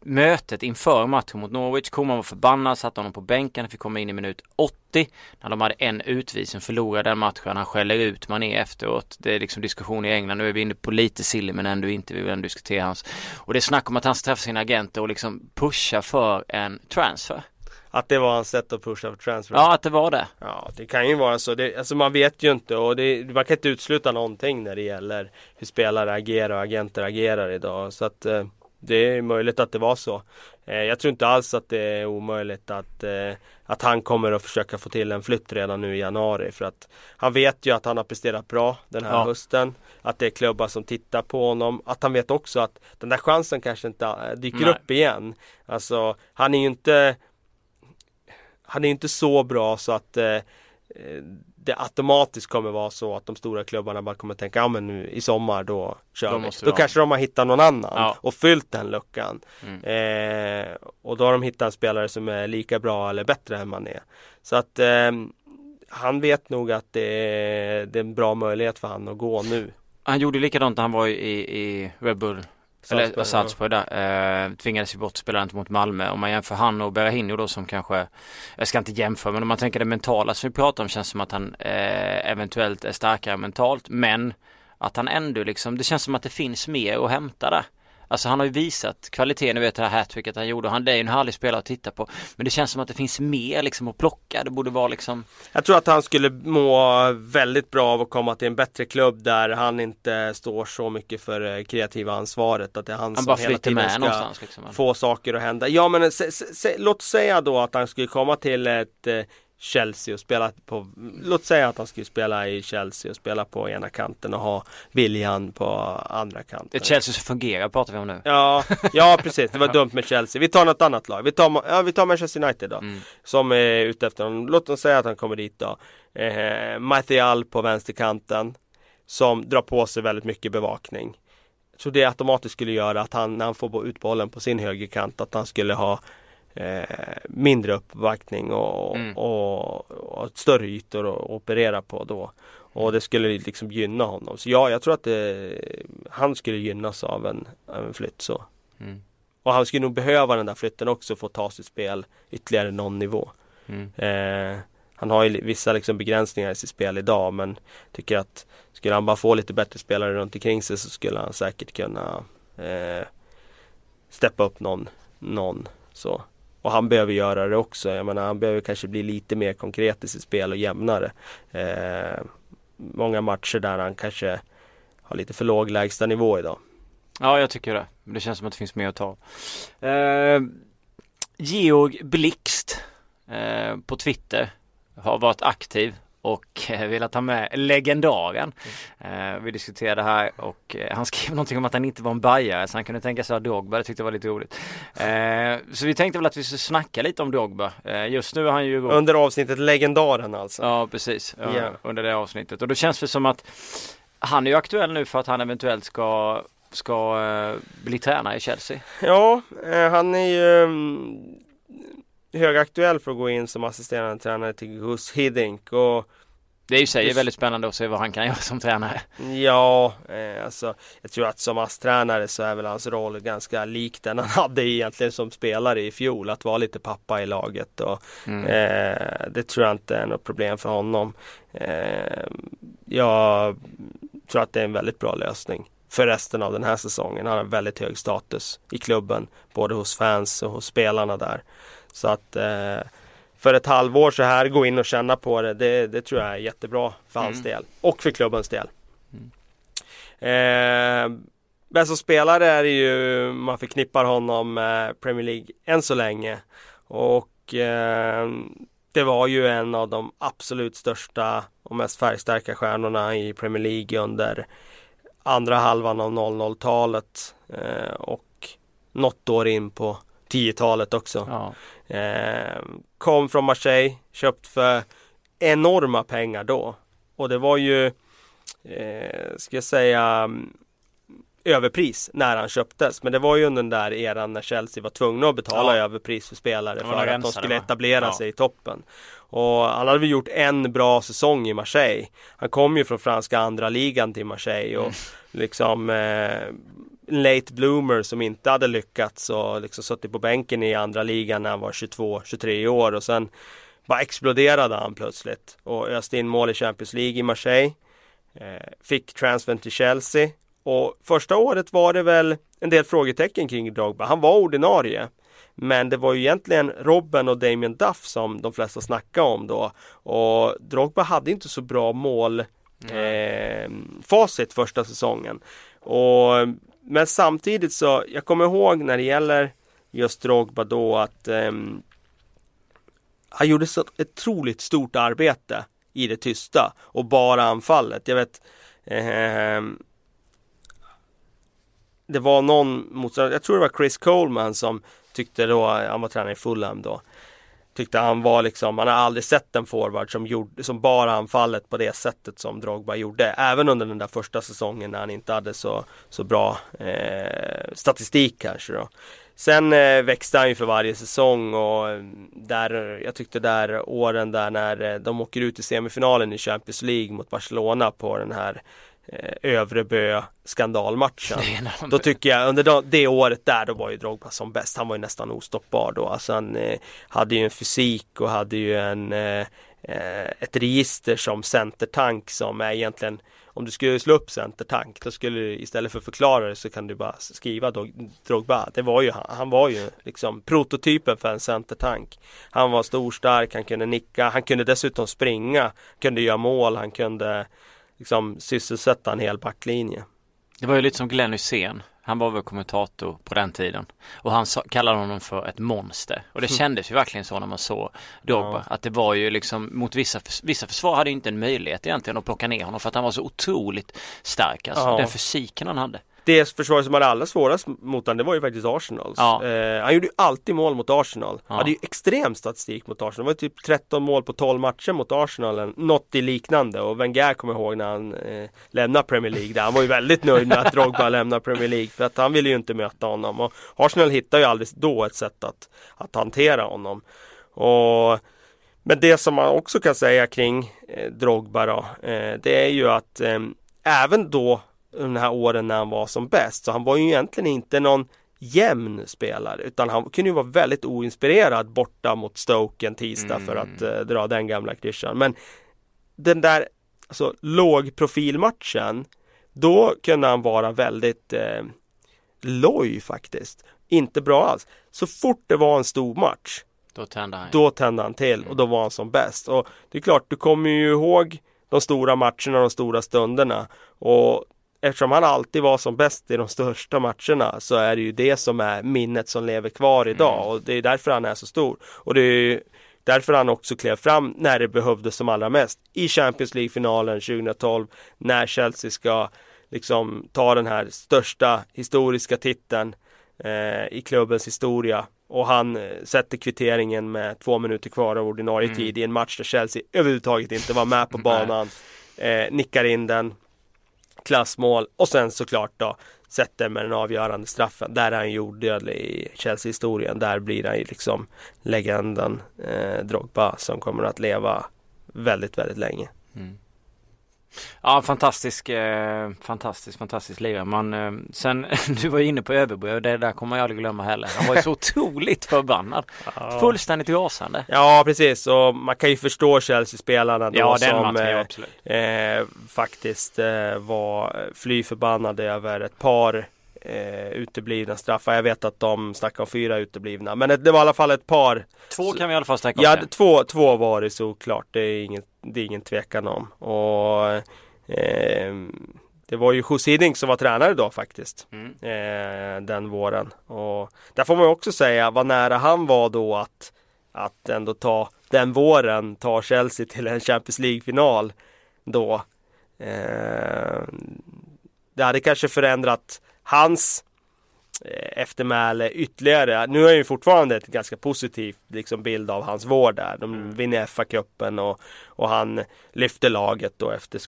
mötet inför matchen mot Norwich. Koman var förbannad, satte honom på bänken, fick komma in i minut 80 när de hade en utvisning, förlorade den matchen. Han skäller ut Mané efteråt. Det är liksom diskussion i England. Nu är vi inne på lite silly men ändå inte. Vi vill ändå diskutera hans. Och det är snack om att han ska träffa sina agenter och liksom pusha för en transfer. Att det var hans sätt att pusha för transfer? Ja, att det var det. Ja, det kan ju vara så. Det, alltså man vet ju inte och det, man kan inte utesluta någonting när det gäller hur spelare agerar och agenter agerar idag. Så att eh, det är möjligt att det var så. Eh, jag tror inte alls att det är omöjligt att, eh, att han kommer att försöka få till en flytt redan nu i januari. För att han vet ju att han har presterat bra den här ja. hösten. Att det är klubbar som tittar på honom. Att han vet också att den där chansen kanske inte eh, dyker Nej. upp igen. Alltså han är ju inte Han är inte så bra så att det automatiskt kommer vara så att de stora klubbarna bara kommer tänka, ja men nu i sommar då kör vi. Då kanske de har hittat någon annan ja. och fyllt den luckan. Mm. Eh, och då har de hittat en spelare som är lika bra eller bättre än man är. Så att eh, han vet nog att det är, det är en bra möjlighet för han att gå nu. Han gjorde likadant när han var i, i Red Bull Salzburg, Eller Salzburg där. Eh, tvingades ju bort spelaren mot Malmö. Om man jämför han och Berahino då som kanske, jag ska inte jämföra men om man tänker det mentala som vi pratar om känns som att han eh, eventuellt är starkare mentalt. Men att han ändå liksom, det känns som att det finns mer att hämta där. Alltså han har ju visat kvalitet, nu vet det här hattricket han gjorde. Han det är ju en härlig spelare att titta på. Men det känns som att det finns mer liksom att plocka. Det borde vara liksom Jag tror att han skulle må väldigt bra av att komma till en bättre klubb där han inte står så mycket för eh, kreativa ansvaret. Att det är han, han som bara hela tiden ska liksom. få saker att hända. Ja men se, se, låt säga då att han skulle komma till ett eh, Chelsea och spela på, låt säga att han skulle spela i Chelsea och spela på ena kanten och ha William på andra kanten. Det är Chelsea som fungerar pratar vi om nu. Ja, ja precis. Det var dumt med Chelsea. Vi tar något annat lag. Vi tar, ja, vi tar Manchester United då. Mm. Som är ute efter honom. Låt oss säga att han kommer dit då. Eh, Martial på vänsterkanten. Som drar på sig väldigt mycket bevakning. Så det automatiskt skulle göra att han, när han får ut bollen på sin högerkant, att han skulle ha eh, mindre uppvaktning och, mm. och, och större ytor att operera på då. Och det skulle liksom gynna honom. Så ja, jag tror att det, han skulle gynnas av en, av en flytt så. Mm. Och han skulle nog behöva den där flytten också för att ta sitt spel ytterligare någon nivå. Mm. Eh, han har ju vissa liksom begränsningar i sitt spel idag men tycker att skulle han bara få lite bättre spelare runt omkring sig så skulle han säkert kunna eh, steppa upp någon, någon så. Och han behöver göra det också. Jag menar, han behöver kanske bli lite mer konkret i sitt spel och jämnare. Eh, många matcher där han kanske har lite för låg lägstanivå idag. Ja, jag tycker det. Det känns som att det finns mer att ta. Eh, Georg Blixt eh, på Twitter har varit aktiv och eh, velat ha med legendaren. Mm. Eh, vi diskuterade här och eh, han skrev [LAUGHS] någonting om att han inte var en bajare så han kunde tänka sig att Dogba, det tyckte jag var lite roligt. Så vi tänkte väl att vi skulle snacka lite om Dogba. Eh, just nu är han ju Under avsnittet legendaren alltså? Ja precis, yeah. under det avsnittet. Och då känns det som att han är ju aktuell nu för att han eventuellt ska ska bli tränare i Chelsea. Ja, han är ju mm, högaktuell för att gå in som assisterande tränare till Gus Hiddink och det är ju sig väldigt spännande att se vad han kan [LAUGHS] göra som tränare. Ja, eh, alltså jag tror att som ASS-tränare så är väl hans roll ganska lik den han hade egentligen som spelare i fjol. Att vara lite pappa i laget och mm. eh, det tror jag inte är något problem för honom. Eh, jag tror att det är en väldigt bra lösning för resten av den här säsongen. Han har väldigt hög status i klubben, både hos fans och hos spelarna där. Så att eh, för ett halvår så här gå in och känna på det, det, det tror jag är jättebra för hans mm. del och för klubbens del. Mm. Eh, men som spelare är det ju, man förknippar honom med Premier League än så länge. Och eh, det var ju en av de absolut största och mest färgstarka stjärnorna i Premier League under andra halvan av 00-talet eh, och något år in på 10-talet också. Ja. Eh, kom från Marseille, köpt för enorma pengar då. Och det var ju, eh, ska jag säga, mm, överpris när han köptes. Men det var ju under den där eran när Chelsea var tvungna att betala ja. överpris för spelare för att de skulle etablera ja. sig i toppen. Och han hade väl gjort en bra säsong i Marseille. Han kom ju från franska andra ligan till Marseille och mm. liksom eh, late bloomer som inte hade lyckats och liksom suttit på bänken i andra ligan när han var 22-23 år och sen bara exploderade han plötsligt och öste in mål i Champions League i Marseille. Eh, fick transfer till Chelsea och första året var det väl en del frågetecken kring Drogba. Han var ordinarie. Men det var ju egentligen Robben och Damien Duff som de flesta snackade om då. Och Drogba hade inte så bra mål eh, första säsongen. Och, men samtidigt så, jag kommer ihåg när det gäller just Drogba då att eh, han gjorde så otroligt stort arbete i det tysta och bara anfallet. Jag vet eh, Det var någon motståndare, jag tror det var Chris Coleman som tyckte då, han var tränare i Fulham då Tyckte han var liksom, man har aldrig sett en forward som, gjorde, som bar anfallet på det sättet som Drogba gjorde. Även under den där första säsongen när han inte hade så, så bra eh, statistik kanske då. Sen eh, växte han ju för varje säsong och eh, där, jag tyckte där åren där när eh, de åker ut i semifinalen i Champions League mot Barcelona på den här eh, Övrebö skandalmatchen. Då tycker jag under det året där då var ju Drogba som bäst. Han var ju nästan ostoppbar då. Alltså han eh, hade ju en fysik och hade ju en eh, ett register som centertank som är egentligen om du skulle slå upp centertank då skulle du istället för förklara det så kan du bara skriva Drogba. Det var ju han. Han var ju liksom prototypen för en centertank. Han var stor, stark, han kunde nicka, han kunde dessutom springa, kunde göra mål, han kunde liksom sysselsätta en hel backlinje. Det var ju lite som Glenn Hysén. Han var väl kommentator på den tiden. Och han sa, kallade honom för ett monster. Och det mm. kändes ju verkligen så när man såg Drogba. Ja. Att det var ju liksom mot vissa, vissa försvar hade inte en möjlighet egentligen att plocka ner honom för att han var så otroligt stark. Alltså ja. den fysiken han hade det försvaret som hade allra svårast mot honom det var ju faktiskt Arsenal. Ja. Eh, han gjorde ju alltid mål mot Arsenal. Ja. Hade ju extrem statistik mot Arsenal. Det var typ 13 mål på 12 matcher mot Arsenal. Något i liknande. Och Wenger kommer ihåg när han eh, lämnade Premier League. Där. Han var ju väldigt nöjd med att [LAUGHS] Drogba lämnade Premier League. För att han ville ju inte möta honom. Och Arsenal hittade ju aldrig då ett sätt att, att hantera honom. Och men det som man också kan säga kring eh, Drogba då, eh, det är ju att eh, även då de här åren när han var som bäst. Så han var ju egentligen inte någon jämn spelare utan han kunde ju vara väldigt oinspirerad borta mot Stoke en tisdag mm. för att eh, dra den gamla klyschan. Men den där alltså, lågprofilmatchen då kunde han vara väldigt eh, loj faktiskt. Inte bra alls. Så fort det var en stor match då tände han, då tände han till och då var han som bäst. Och det är klart, du kommer ju ihåg de stora matcherna, de stora stunderna. Och eftersom han alltid var som bäst i de största matcherna så är det ju det som är minnet som lever kvar idag mm. och det är därför han är så stor. Och det är därför han också klev fram när det behövdes som allra mest i Champions League-finalen 2012 när Chelsea ska liksom ta den här största historiska titeln eh, i klubbens historia och han eh, sätter kvitteringen med två minuter kvar av ordinarie mm. tid i en match där Chelsea överhuvudtaget inte var med på banan. Eh, nickar in den klassmål och sen såklart då sätter med den avgörande straffen. Där är han ju odödlig i Chelsea-historien. Där blir han ju liksom legenden eh, Drogba som kommer att leva väldigt, väldigt länge. Mm. Ja, fantastisk, eh, fantastisk, fantastisk lirare. Man, eh, sen, [LAUGHS] du var inne på Överbo och det där kommer jag aldrig glömma heller. Han var ju så [LAUGHS] otroligt förbannad. Ja. Fullständigt rasande. Ja, precis. Och man kan ju förstå Chelsea-spelarna då ja, som eh, eh, faktiskt eh, var fly förbannade över ett par eh, uteblivna straffar. Jag vet att de snackar om fyra uteblivna. Men det var i alla fall ett par. Två kan vi i alla fall snacka om. Ja, två, två var det såklart. Det är inget det är ingen tvekan om. Och eh, det var ju Hiddink som var tränare då faktiskt. Mm. Eh, den våren. Och där får man också säga vad nära han var då att, att ändå ta den våren ta Chelsea till en Champions League-final då. Eh, det hade kanske förändrat hans eftermäle ytterligare. Nu är ju fortfarande ett ganska positivt liksom, bild av hans vård där. De mm. vinner FA-cupen och, och han lyfter laget då efter.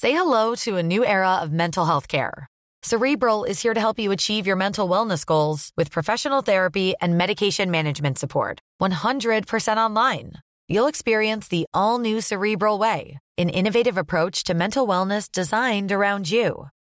Say hello to a new era of mental health care. Cerebral is here to help you achieve your mental wellness goals with professional therapy and medication management support. 100% online. You'll experience the all new Cerebral way, an innovative approach to mental wellness designed around you.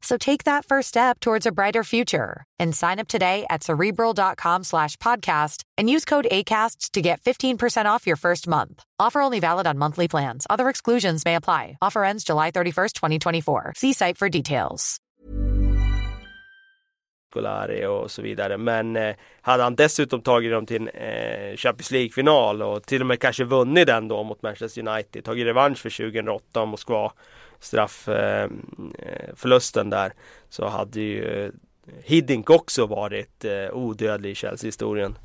So take that first step towards a brighter future and sign up today at cerebral.com slash podcast and use code ACasts to get 15% off your first month. Offer only valid on monthly plans. Other exclusions may apply. Offer ends July 31st, 2024. See site for details. och så vidare. Men eh, hade han dessutom tagit dem till en eh, Champions League-final och till och med kanske vunnit den då mot Manchester United, tagit revansch för 2008 Moskva straffförlusten eh, eh där så hade ju eh, Hiddink också varit eh, odödlig i Chelsea-historien.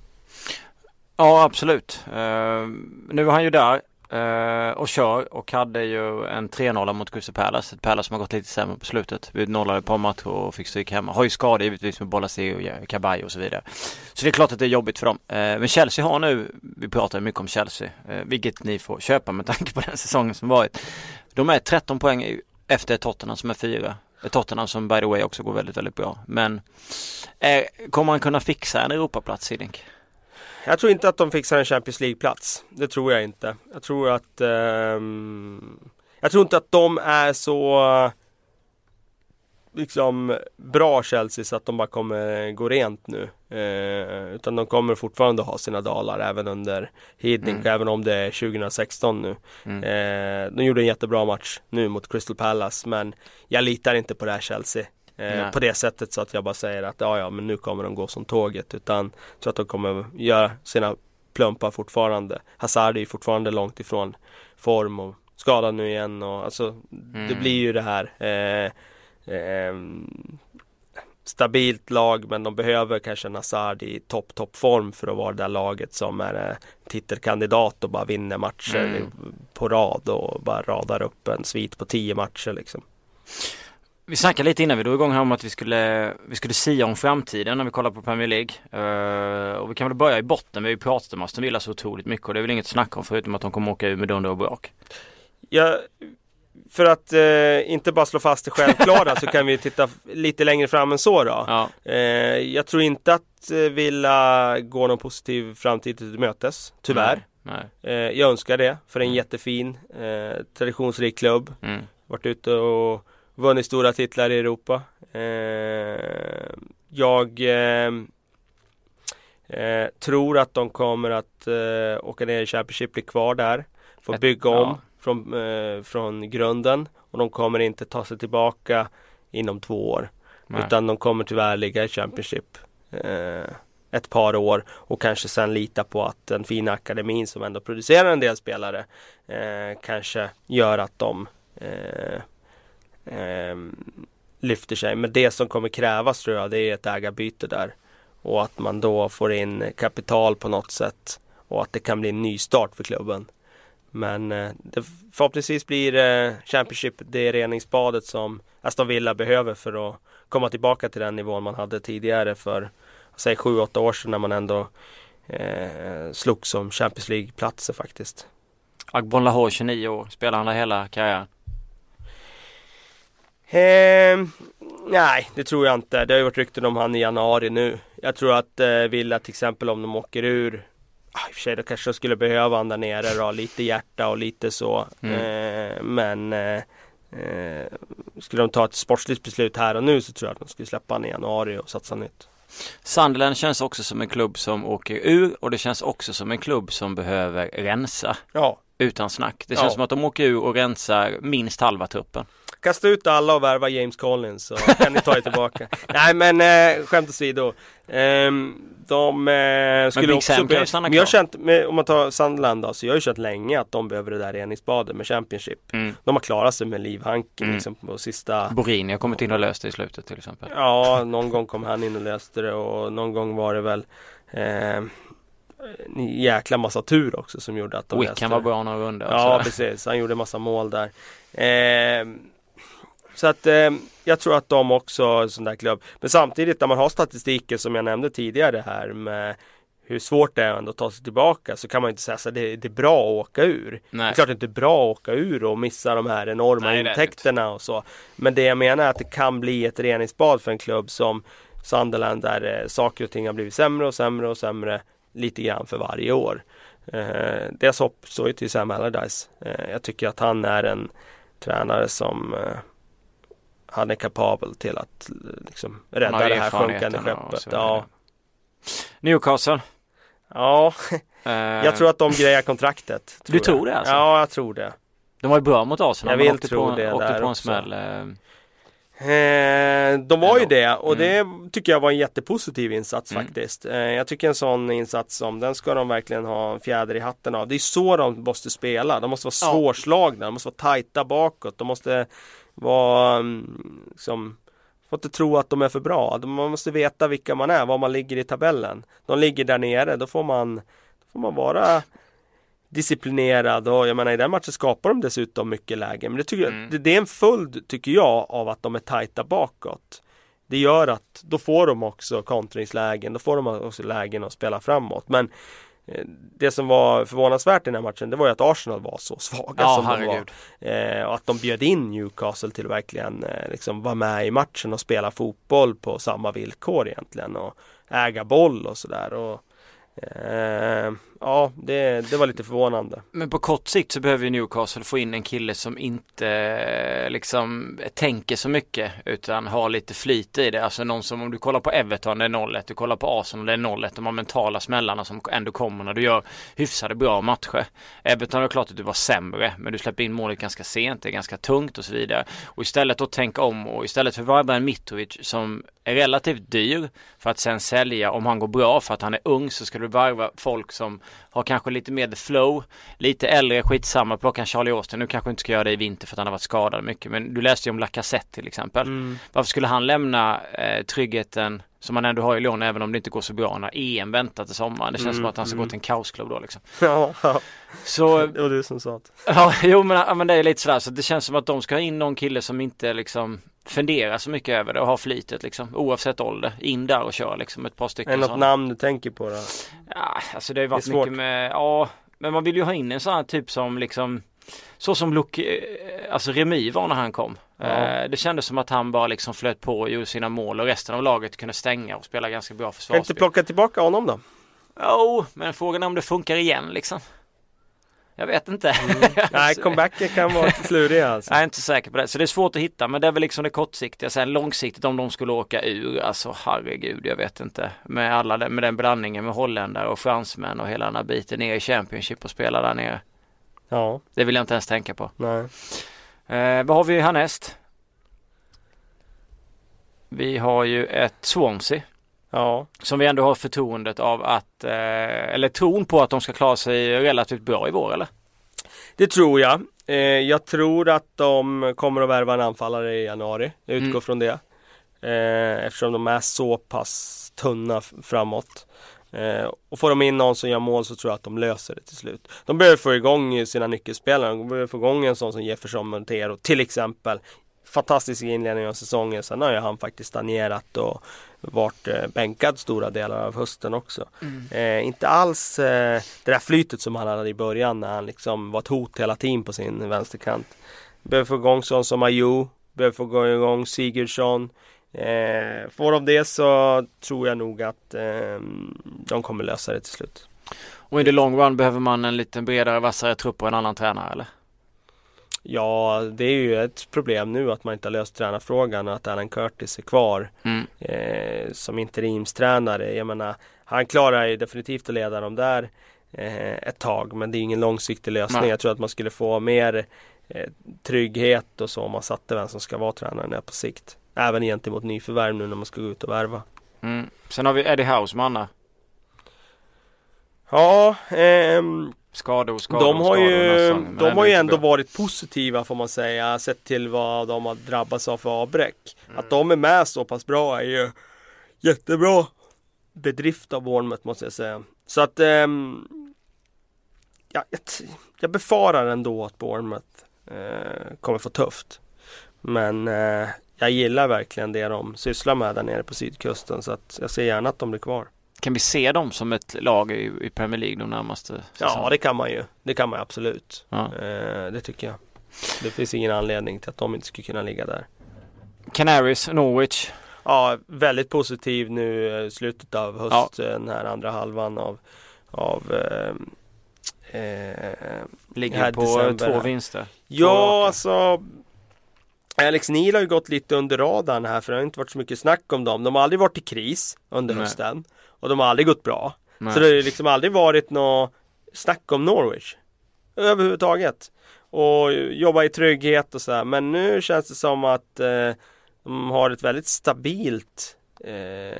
Ja absolut. Uh, nu är han ju där uh, och kör och hade ju en 3-0 mot Crystal Palace. Ett Palace som har gått lite sämre på slutet. Vi nollade ett par matcher och fick stryk hemma. Har ju skador givetvis med Bolasi och Kabay och så vidare. Så det är klart att det är jobbigt för dem. Uh, men Chelsea har nu, vi pratar mycket om Chelsea, eh, vilket ni får köpa med [LAUGHS] tanke på den säsongen som varit. De är 13 poäng efter Tottenham som är fyra. Tottenham som by the way också går väldigt, väldigt bra. Men kommer man kunna fixa en Europaplats Sidink? Jag tror inte att de fixar en Champions League-plats. Det tror jag inte. Jag tror att eh, Jag tror inte att de är så liksom bra Chelsea så att de bara kommer gå rent nu. Eh, utan de kommer fortfarande ha sina dalar även under Hiddink, mm. även om det är 2016 nu. Mm. Eh, de gjorde en jättebra match nu mot Crystal Palace men jag litar inte på det här Chelsea. Eh, på det sättet så att jag bara säger att ja, ja, men nu kommer de gå som tåget. Utan jag tror att de kommer göra sina plumpar fortfarande. Hazard är ju fortfarande långt ifrån form och skadad nu igen och alltså mm. det blir ju det här eh, eh, stabilt lag men de behöver kanske Nazard i topp topp form för att vara det där laget som är eh, titelkandidat och bara vinner matcher mm. på rad och bara radar upp en svit på tio matcher liksom. Vi snackade lite innan vi drog igång här om att vi skulle, vi skulle sia om framtiden när vi kollar på Premier League. Uh, och vi kan väl börja i botten. Vi har ju pratat om Aston Villa så otroligt mycket och det är väl inget snack om förutom att de kommer åka ur med dunder och brak. Ja, för att eh, inte bara slå fast det självklara så kan vi titta lite längre fram än så då. Ja. Eh, jag tror inte att eh, Villa går någon positiv framtid till mötes, tyvärr. Nej, nej. Eh, jag önskar det för en mm. jättefin eh, traditionsrik klubb. Mm. Varit ute och vunnit stora titlar i Europa. Eh, jag tror att de kommer att åka ner i Championship, bli kvar där. Få bygga om. Från, eh, från grunden och de kommer inte ta sig tillbaka inom två år. Nej. Utan de kommer tyvärr ligga i Championship eh, ett par år och kanske sen lita på att den fina akademin som ändå producerar en del spelare eh, kanske gör att de eh, eh, lyfter sig. Men det som kommer krävas tror jag det är ett ägarbyte där. Och att man då får in kapital på något sätt. Och att det kan bli en ny start för klubben. Men eh, det förhoppningsvis blir eh, Championship det reningsbadet som Aston Villa behöver för att komma tillbaka till den nivån man hade tidigare för säg 7-8 år sedan när man ändå eh, slog som Champions League-platser faktiskt. Agbon Lahore 29 år, spelar han där hela karriären? Eh, nej, det tror jag inte. Det har ju varit rykten om han i januari nu. Jag tror att eh, Villa till exempel om de åker ur Ah, I och för sig, då kanske jag skulle behöva han där nere då, lite hjärta och lite så. Mm. Eh, men eh, eh, skulle de ta ett sportsligt beslut här och nu så tror jag att de skulle släppa han i januari och satsa nytt. Sunderland känns också som en klubb som åker ur och det känns också som en klubb som behöver rensa. Ja. Utan snack. Det känns ja. som att de åker ur och rensar minst halva truppen. Kasta ut alla och värva James Collins så kan ni ta er tillbaka. [LAUGHS] Nej men eh, skämt åsido. Eh, de eh, skulle men också... Be- men jag har känt, med, om man tar Sunderland då, så jag har ju känt länge att de behöver det där reningsbadet med Championship. Mm. De har klarat sig med livhanken mm. liksom på sista... Borini har kommit in och löst det i slutet till exempel. Ja, någon gång kom han in och löste det och någon gång var det väl eh, en jäkla massa tur också som gjorde att de Wickham var bra några rundor. Ja, precis. Han gjorde massa mål där. Eh, så att eh, jag tror att de också är en sån där klubb. Men samtidigt när man har statistiken som jag nämnde tidigare här med hur svårt det är ändå att ta sig tillbaka så kan man inte säga att det, det, är bra att åka ur. Nej. Det är klart det inte är bra att åka ur och missa de här enorma Nej, intäkterna och så. Men det jag menar är att det kan bli ett reningsbad för en klubb som Sunderland där eh, saker och ting har blivit sämre och sämre och sämre lite grann för varje år. Eh, dels hopp står ju till Sam Allardyce. Eh, jag tycker att han är en tränare som eh, han är kapabel till att liksom, rädda det här sjunkande skeppet. Ja. Newcastle? Ja, [LAUGHS] jag tror att de grejar kontraktet. Tror du tror jag. det alltså? Ja, jag tror det. De var ju bra mot Arsenal. Jag vill tro på, det åkte där på en också. smäll. Eh, de var ju det och mm. det tycker jag var en jättepositiv insats mm. faktiskt. Eh, jag tycker en sån insats som den ska de verkligen ha en fjäder i hatten av. Det är så de måste spela. De måste vara svårslagna, de måste vara tajta bakåt. De måste vara mm, liksom, får inte tro att de är för bra. Man måste veta vilka man är, var man ligger i tabellen. De ligger där nere, då får man, då får man vara disciplinerad och jag menar i den matchen skapar de dessutom mycket lägen. Men det, tycker mm. jag, det, det, är en följd tycker jag av att de är tajta bakåt. Det gör att då får de också kontringslägen, då får de också lägen att spela framåt. Men det som var förvånansvärt i den här matchen det var ju att Arsenal var så svaga ja, som herregud. de var. Eh, och att de bjöd in Newcastle till att verkligen eh, liksom vara med i matchen och spela fotboll på samma villkor egentligen. Och äga boll och sådär. Eh, ja, det, det var lite förvånande. Men på kort sikt så behöver ju Newcastle få in en kille som inte eh, liksom tänker så mycket utan har lite flyt i det. Alltså någon som om du kollar på Everton det är 0-1, du kollar på Arsenal det är 0-1. De har mentala smällarna som ändå kommer när du gör hyfsade bra matcher. Everton är klart att du var sämre men du släpper in målet ganska sent, det är ganska tungt och så vidare. Och istället att tänka om och istället för Varberg Mitrovic som är relativt dyr för att sen sälja om han går bra för att han är ung så ska du varva folk som har kanske lite mer the flow, lite äldre, skitsamma, plocka en Charlie Austin. Nu kanske inte ska göra det i vinter för att han har varit skadad mycket, men du läste ju om Lacazette till exempel. Mm. Varför skulle han lämna eh, tryggheten som han ändå har i lån även om det inte går så bra när EM väntar till sommaren. Det känns mm, som att han ska mm. gå till en kaosklubb då liksom. [LAUGHS] Ja, ja. Så, [LAUGHS] det var du som sa det. Ja, jo men, men det är lite sådär så det känns som att de ska ha in någon kille som inte liksom funderar så mycket över det och har flitet liksom oavsett ålder. In där och kör liksom ett par stycken. Är det något namn du tänker på då? Ja, alltså det har ju varit mycket med, ja, men man vill ju ha in en sån här typ som liksom så som Luke, eh, alltså Remi var när han kom. Ja. Eh, det kändes som att han bara liksom flöt på och gjorde sina mål och resten av laget kunde stänga och spela ganska bra försvarsspel. Kan inte plocka tillbaka honom då? Jo, men frågan är om det funkar igen liksom. Jag vet inte. Mm. [LAUGHS] Nej, comebacken kan vara lite slurig alltså. Jag är inte säker på det. Så det är svårt att hitta. Men det är väl liksom det kortsiktiga. Sen långsiktigt om de skulle åka ur. Alltså herregud, jag vet inte. Med alla med den blandningen med holländare och fransmän och hela den här biten ner i Championship och spela där nere. Ja. Det vill jag inte ens tänka på. Nej. Eh, vad har vi härnäst? Vi har ju ett Swansea. Ja. Som vi ändå har förtroendet av att, eh, eller tron på att de ska klara sig relativt bra i vår eller? Det tror jag. Eh, jag tror att de kommer att värva en anfallare i januari. Jag utgår mm. från det. Eh, eftersom de är så pass tunna framåt. Eh, och får de in någon som gör mål så tror jag att de löser det till slut. De behöver få igång sina nyckelspelare. De behöver få igång en sån som Jefferson Montero till exempel. Fantastisk inledning av säsongen. Sen har ju han faktiskt stagnerat och varit eh, bänkad stora delar av hösten också. Mm. Eh, inte alls eh, det där flytet som han hade i början när han liksom var ett hot hela tiden på sin vänsterkant. Behöver få igång sån som Ayew, behöver få igång Sigurdsson. Eh, får de det så tror jag nog att eh, de kommer lösa det till slut. Och i the long run behöver man en lite bredare, vassare trupp och en annan tränare eller? Ja, det är ju ett problem nu att man inte har löst tränarfrågan och att Alan Curtis är kvar mm. eh, som interimstränare. Jag menar, han klarar ju definitivt att leda dem där eh, ett tag men det är ingen långsiktig lösning. Nej. Jag tror att man skulle få mer eh, trygghet och så om man satte vem som ska vara tränare på sikt. Även gentemot nyförvärv nu när man ska gå ut och värva. Mm. Sen har vi Eddie Hausman Ja, ehm, skador, skador, de har ju, de har ju ändå bra. varit positiva får man säga, sett till vad de har drabbats av för avbräck. Mm. Att de är med så pass bra är ju jättebra bedrift av Bournemouth måste jag säga. Så att um, ja, jag, jag befarar ändå att Bournemouth uh, kommer få tufft. Men uh, jag gillar verkligen det de sysslar med där nere på sydkusten så att jag ser gärna att de blir kvar. Kan vi se dem som ett lag i, i Premier League de närmaste säsongerna? Ja det kan man ju. Det kan man absolut. Ja. Eh, det tycker jag. Det finns ingen anledning till att de inte skulle kunna ligga där. Canaries, Norwich. Ja, väldigt positiv nu i slutet av hösten, ja. den här andra halvan av, av eh, Eh, Ligger på december. två vinster. Ja, alltså Alex Neil har ju gått lite under radarn här för det har inte varit så mycket snack om dem. De har aldrig varit i kris under Nej. hösten. Och de har aldrig gått bra. Nej. Så det har liksom aldrig varit något snack om Norwich. Överhuvudtaget. Och jobba i trygghet och sådär. Men nu känns det som att eh, de har ett väldigt stabilt eh,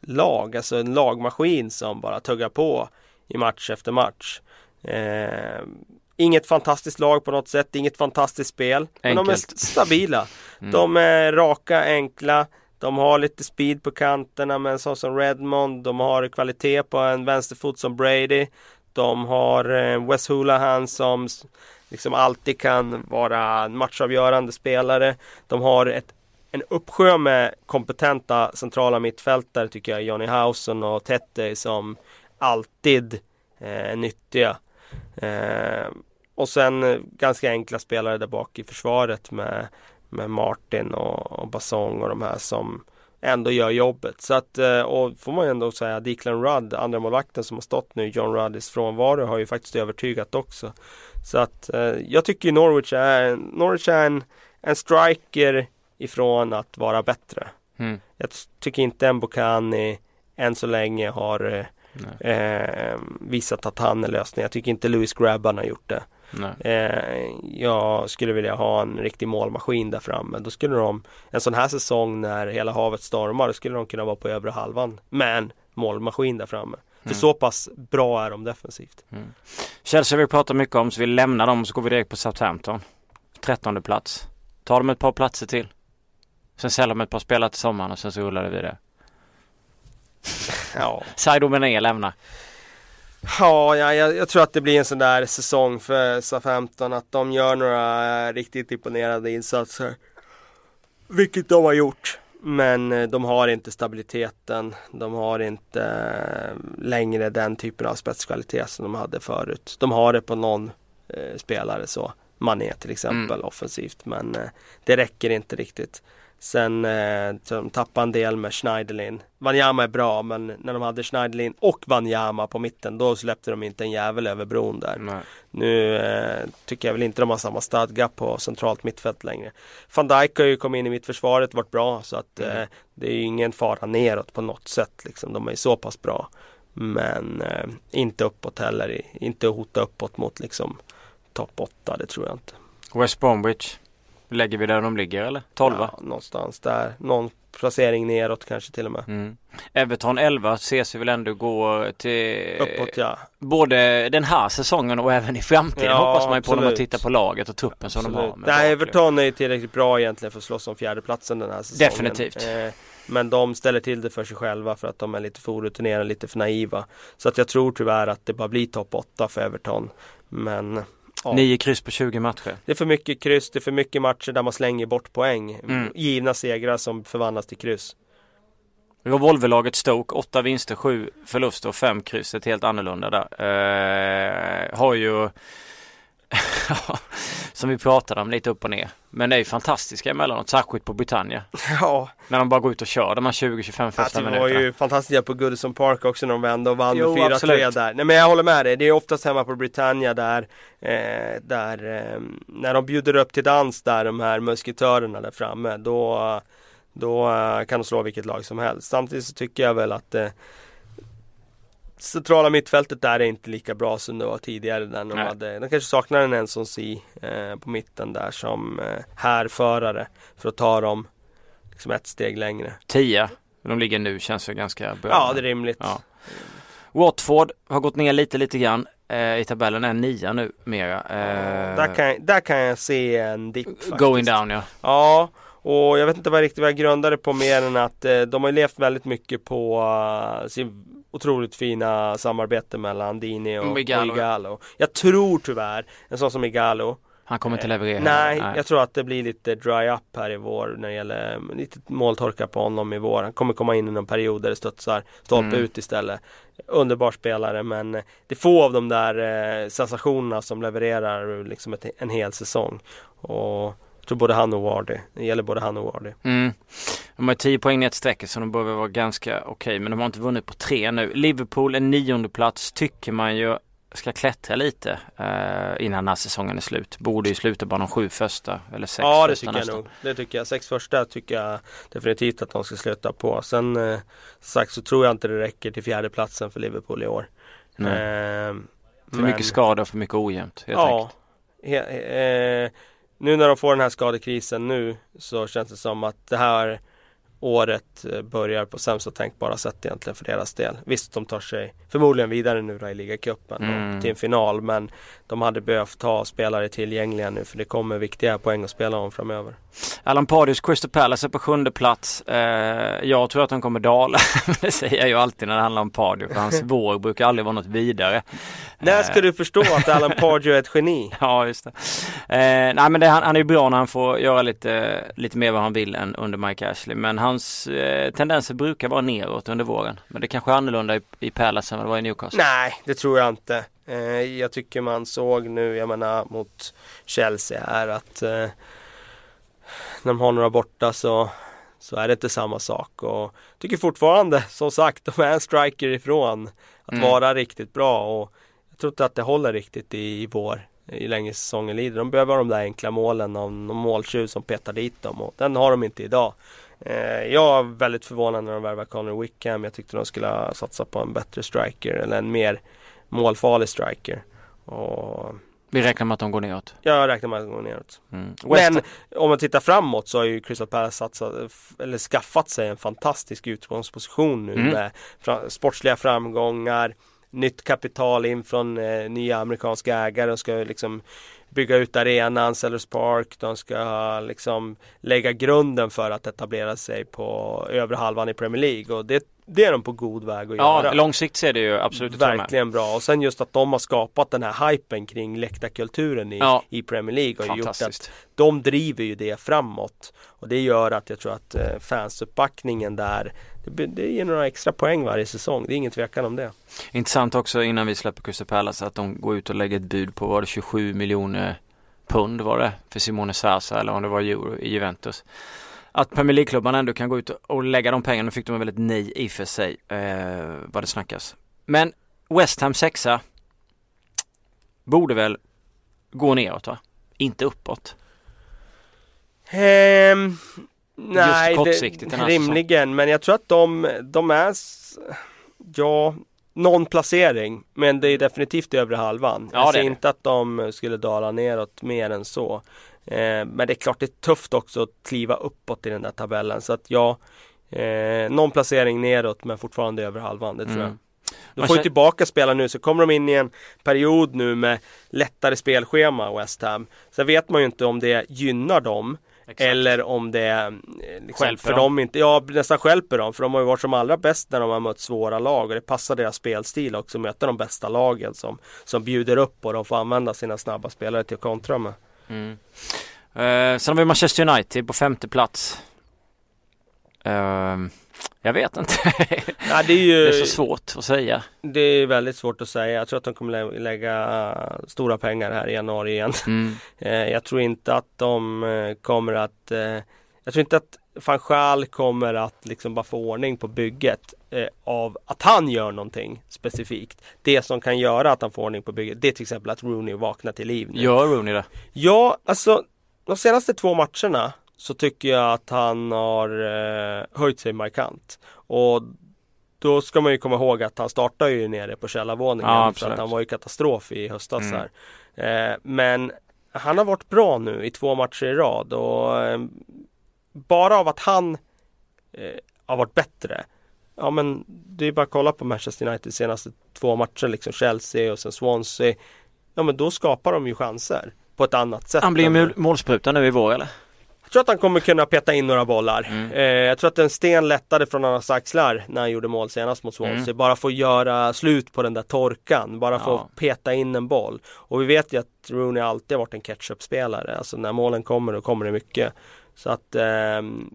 lag. Alltså en lagmaskin som bara tuggar på i match efter match. Eh, inget fantastiskt lag på något sätt, inget fantastiskt spel. Enkelt. Men de är stabila. [LAUGHS] Mm. De är raka, enkla. De har lite speed på kanterna med en sån som Redmond. De har kvalitet på en vänsterfot som Brady. De har eh, Wes Hulahan som liksom alltid kan vara matchavgörande spelare. De har ett, en uppsjö med kompetenta centrala mittfältare tycker jag. Johnny Hausen och Tette som alltid eh, är nyttiga. Eh, och sen eh, ganska enkla spelare där bak i försvaret med, med Martin och, och Basong och de här som ändå gör jobbet. Så att, eh, och får man ändå säga, Declan Rudd, andra målvakten som har stått nu, John Ruddys frånvaro har ju faktiskt övertygat också. Så att eh, jag tycker Norwich är, Norwich är en, en striker ifrån att vara bättre. Mm. Jag tycker inte Mbokani än så länge har eh, visat att han är lösningen. Jag tycker inte Louis Grabban har gjort det. Eh, jag skulle vilja ha en riktig målmaskin där framme. Då skulle de, en sån här säsong när hela havet stormar, då skulle de kunna vara på övre halvan med en målmaskin där framme. För mm. så pass bra är de defensivt. Mm. Chelsea vi pratar mycket om så vi lämnar dem och så går vi direkt på Southampton. Trettonde plats. Tar de ett par platser till. Sen säljer de ett par spelare till sommaren och sen så rullar det vidare. Ja. [LAUGHS] Saido Mené lämnar. Ja, ja jag, jag, tror att det blir en sån där säsong för SA-15 att de gör några riktigt imponerande insatser. Vilket de har gjort. Men eh, de har inte stabiliteten. De har inte eh, längre den typen av spetskvalitet som de hade förut. De har det på någon eh, spelare så. Mané till exempel mm. offensivt. Men eh, det räcker inte riktigt. Sen eh, de tappade en del med Schneiderlin. Wanyama är bra men när de hade Schneiderlin och Wanyama på mitten då släppte de inte en jävel över bron där. Nej. Nu eh, tycker jag väl inte de har samma stadga på centralt mittfält längre. Van Dijk har ju kommit in i mittförsvaret varit bra så att mm. eh, det är ju ingen fara neråt på något sätt. Liksom. De är så pass bra. Men eh, inte uppåt heller. Inte hota uppåt mot liksom topp 8, det tror jag inte. West Bromwich Lägger vi där de ligger eller? 12? Ja, någonstans där. Någon placering neråt kanske till och med. Mm. Everton 11 ses vi väl ändå gå till Uppåt ja. Både den här säsongen och även i framtiden ja, hoppas man ju på när man tittar på laget och truppen absolut. som de har. Nej, Everton är ju tillräckligt bra egentligen för att slåss om fjärdeplatsen den här säsongen. Definitivt. Eh, men de ställer till det för sig själva för att de är lite för orutinerade, lite för naiva. Så att jag tror tyvärr att det bara blir topp 8 för Everton. Men Ja. Nio kryss på 20 matcher. Det är för mycket kryss, det är för mycket matcher där man slänger bort poäng. Mm. Givna segrar som förvandlas till kryss. Revolverlaget Stoke, åtta vinster, sju förluster och fem kryss. Ett helt annorlunda där. Eh, har ju [LAUGHS] som vi pratade om lite upp och ner. Men det är ju fantastiska emellanåt, särskilt på Britannia. Ja. När de bara går ut och kör de här 20-25 första minuterna. Det var ju fantastiskt på Goodison Park också när de vände och vann jo, med 4-3 där. Nej men jag håller med dig, det är oftast hemma på Britannia där, eh, där eh, när de bjuder upp till dans där, de här musketörerna där framme, då, då eh, kan de slå vilket lag som helst. Samtidigt så tycker jag väl att eh, centrala mittfältet där är inte lika bra som det var tidigare. Där de, hade, de kanske saknar en Enson Si eh, på mitten där som eh, härförare för att ta dem liksom ett steg längre. 10, de ligger nu känns det ganska bra. Ja, det är rimligt. Ja. Watford har gått ner lite, lite grann eh, i tabellen, är nia nu mera. Eh, där, kan, där kan jag se en dipp Going down ja. Ja, och jag vet inte vad riktigt vad jag grundade på mer än att eh, de har levt väldigt mycket på uh, sin otroligt fina samarbete mellan Dini och, och Igalo. Jag tror tyvärr, en sån som Igalo Han kommer inte leverera? Nej, nej, jag tror att det blir lite dry up här i vår när det gäller lite måltorka på honom i vår. Han kommer komma in i någon period där det studsar stolpe mm. ut istället. Underbar spelare men det är få av de där eh, sensationerna som levererar liksom ett, en hel säsong. Och jag tror både han och Wardy. Det gäller både han och Wardy. Mm. De har 10 poäng ner ett streck så de bör vara ganska okej. Okay, men de har inte vunnit på tre nu. Liverpool en nionde plats tycker man ju ska klättra lite eh, innan den här säsongen är slut. Borde ju sluta bara de sju första eller sex Ja det tycker nästan. jag nog. Det tycker jag. Sex första tycker jag definitivt att de ska sluta på. Sen eh, sagt så tror jag inte det räcker till fjärde platsen för Liverpool i år. Eh, för men... mycket skada och för mycket ojämnt helt ja, he, eh, nu när de får den här skadekrisen nu så känns det som att det här året eh, börjar på sämsta tänkbara sätt egentligen för deras del. Visst, de tar sig förmodligen vidare nu då i ligacupen mm. till en final men de hade behövt ha spelare tillgängliga nu för det kommer viktiga poäng att spela om framöver. Alan Pardews Crystal Palace är på sjunde plats. Eh, jag tror att de kommer dala. [LAUGHS] det säger jag ju alltid när det handlar om Pardew för hans [LAUGHS] våg brukar aldrig vara något vidare. När ska du förstå att Alan [LAUGHS] Pardew är ett geni? ja, just det. Eh, nej men det, han, han är ju bra när han får göra lite, lite mer vad han vill än under Mike Ashley. Men hans eh, tendenser brukar vara neråt under våren. Men det kanske är annorlunda i, i Palace än vad det var i Newcastle. Nej, det tror jag inte. Eh, jag tycker man såg nu, jag menar mot Chelsea här att eh, när de har några borta så, så är det inte samma sak. Och tycker fortfarande, som sagt, de är en striker ifrån att mm. vara riktigt bra. Och jag tror inte att det håller riktigt i, i vår i länge säsongen lider. De behöver de där enkla målen av någon måltjuv som petar dit dem och den har de inte idag. Eh, jag är väldigt förvånad när de värvade Connor Wickham. Jag tyckte de skulle satsa på en bättre striker eller en mer målfarlig striker. Och vi räknar med att de går neråt? Jag räknar med att de går neråt. Mm. Men om man tittar framåt så har ju Crystal Palace satsat, eller skaffat sig en fantastisk utgångsposition nu mm. med fra, sportsliga framgångar, nytt kapital in från eh, nya amerikanska ägare. De ska liksom bygga ut arenan, Sellers Park. De ska liksom lägga grunden för att etablera sig på övre halvan i Premier League. Och det det är de på god väg att ja, göra. Ja, långsikt ser det ju absolut Verkligen bra. Och sen just att de har skapat den här hypen kring läktarkulturen i, ja. i Premier League ju gjort att de driver ju det framåt. Och det gör att jag tror att eh, fansuppbackningen där det, det ger några extra poäng varje säsong. Det är ingen tvekan om det. Intressant också innan vi släpper Crystal Palace att de går ut och lägger ett bud på var det 27 miljoner pund var det för Simone Sasa eller om det var euro i Juventus att Premier League-klubbarna ändå kan gå ut och lägga de pengarna. Nu fick de väldigt nej i för sig eh, vad det snackas. Men West Ham sexa borde väl gå neråt va? Inte uppåt? Um, nej, Just kortsiktigt det, rimligen. Men jag tror att de, de är, ja, någon placering. Men det är definitivt övre halvan. Ja, jag ser inte att de skulle dala neråt mer än så. Eh, men det är klart det är tufft också att kliva uppåt i den där tabellen. Så att ja, eh, någon placering neråt men fortfarande över halvan, det tror mm. jag. De får ju tillbaka spela nu så kommer de in i en period nu med lättare spelschema West Ham. Sen vet man ju inte om det gynnar dem. Exakt. Eller om det eh, liksom, för dem. inte, ja nästan skälper dem. För de har ju varit som allra bäst när de har mött svåra lag och det passar deras spelstil också. Möta de bästa lagen som, som bjuder upp och de får använda sina snabba spelare till att kontra med. Mm. Uh, sen har vi Manchester United på femte plats. Uh, jag vet inte. [LAUGHS] ja, det, är ju, det är så svårt att säga. Det är väldigt svårt att säga. Jag tror att de kommer lä lägga stora pengar här i januari igen. Mm. Uh, [LAUGHS] jag tror inte att de kommer att Jag tror inte att van kommer att liksom bara få ordning på bygget eh, av att han gör någonting specifikt. Det som kan göra att han får ordning på bygget det är till exempel att Rooney vaknar till liv. Nu. Gör Rooney det? Ja, alltså de senaste två matcherna så tycker jag att han har eh, höjt sig markant. Och då ska man ju komma ihåg att han startar ju nere på källarvåningen. Ja, så att han var ju katastrof i höstas mm. här. Eh, men han har varit bra nu i två matcher i rad och eh, bara av att han eh, har varit bättre. Ja men det är bara att kolla på Manchester United senaste två matcher liksom Chelsea och sen Swansea. Ja men då skapar de ju chanser på ett annat sätt. Han blir målspruta nu i vår eller? Tror att han kommer kunna peta in några bollar. Mm. Eh, jag tror att en sten lättade från hans axlar när han gjorde mål senast mot Swansea. Mm. Bara få göra slut på den där torkan. Bara få ja. peta in en boll. Och vi vet ju att Rooney alltid har varit en ketchup-spelare. Alltså när målen kommer, då kommer det mycket. Så att, eh,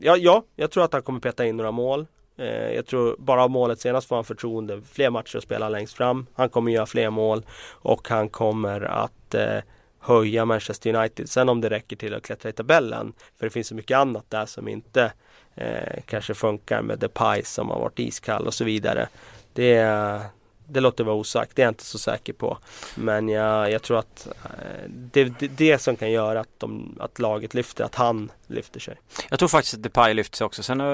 ja, ja, jag tror att han kommer peta in några mål. Eh, jag tror bara av målet senast får han förtroende fler matcher att spela längst fram. Han kommer göra fler mål och han kommer att eh, höja Manchester United. Sen om det räcker till att klättra i tabellen. För det finns så mycket annat där som inte eh, kanske funkar med Depay som har varit iskall och så vidare. Det, det låter vara osagt, det är jag inte så säker på. Men jag, jag tror att eh, det är det, det, som kan göra att, de, att laget lyfter, att han lyfter sig. Jag tror faktiskt att Depay lyfter sig också. Sen uh,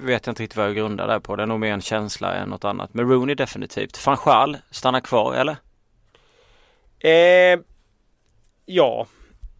vet jag inte riktigt vad jag grundar det på. Det är nog mer en känsla än något annat. Men Rooney definitivt. Van Schaal stannar kvar eller? Eh, ja,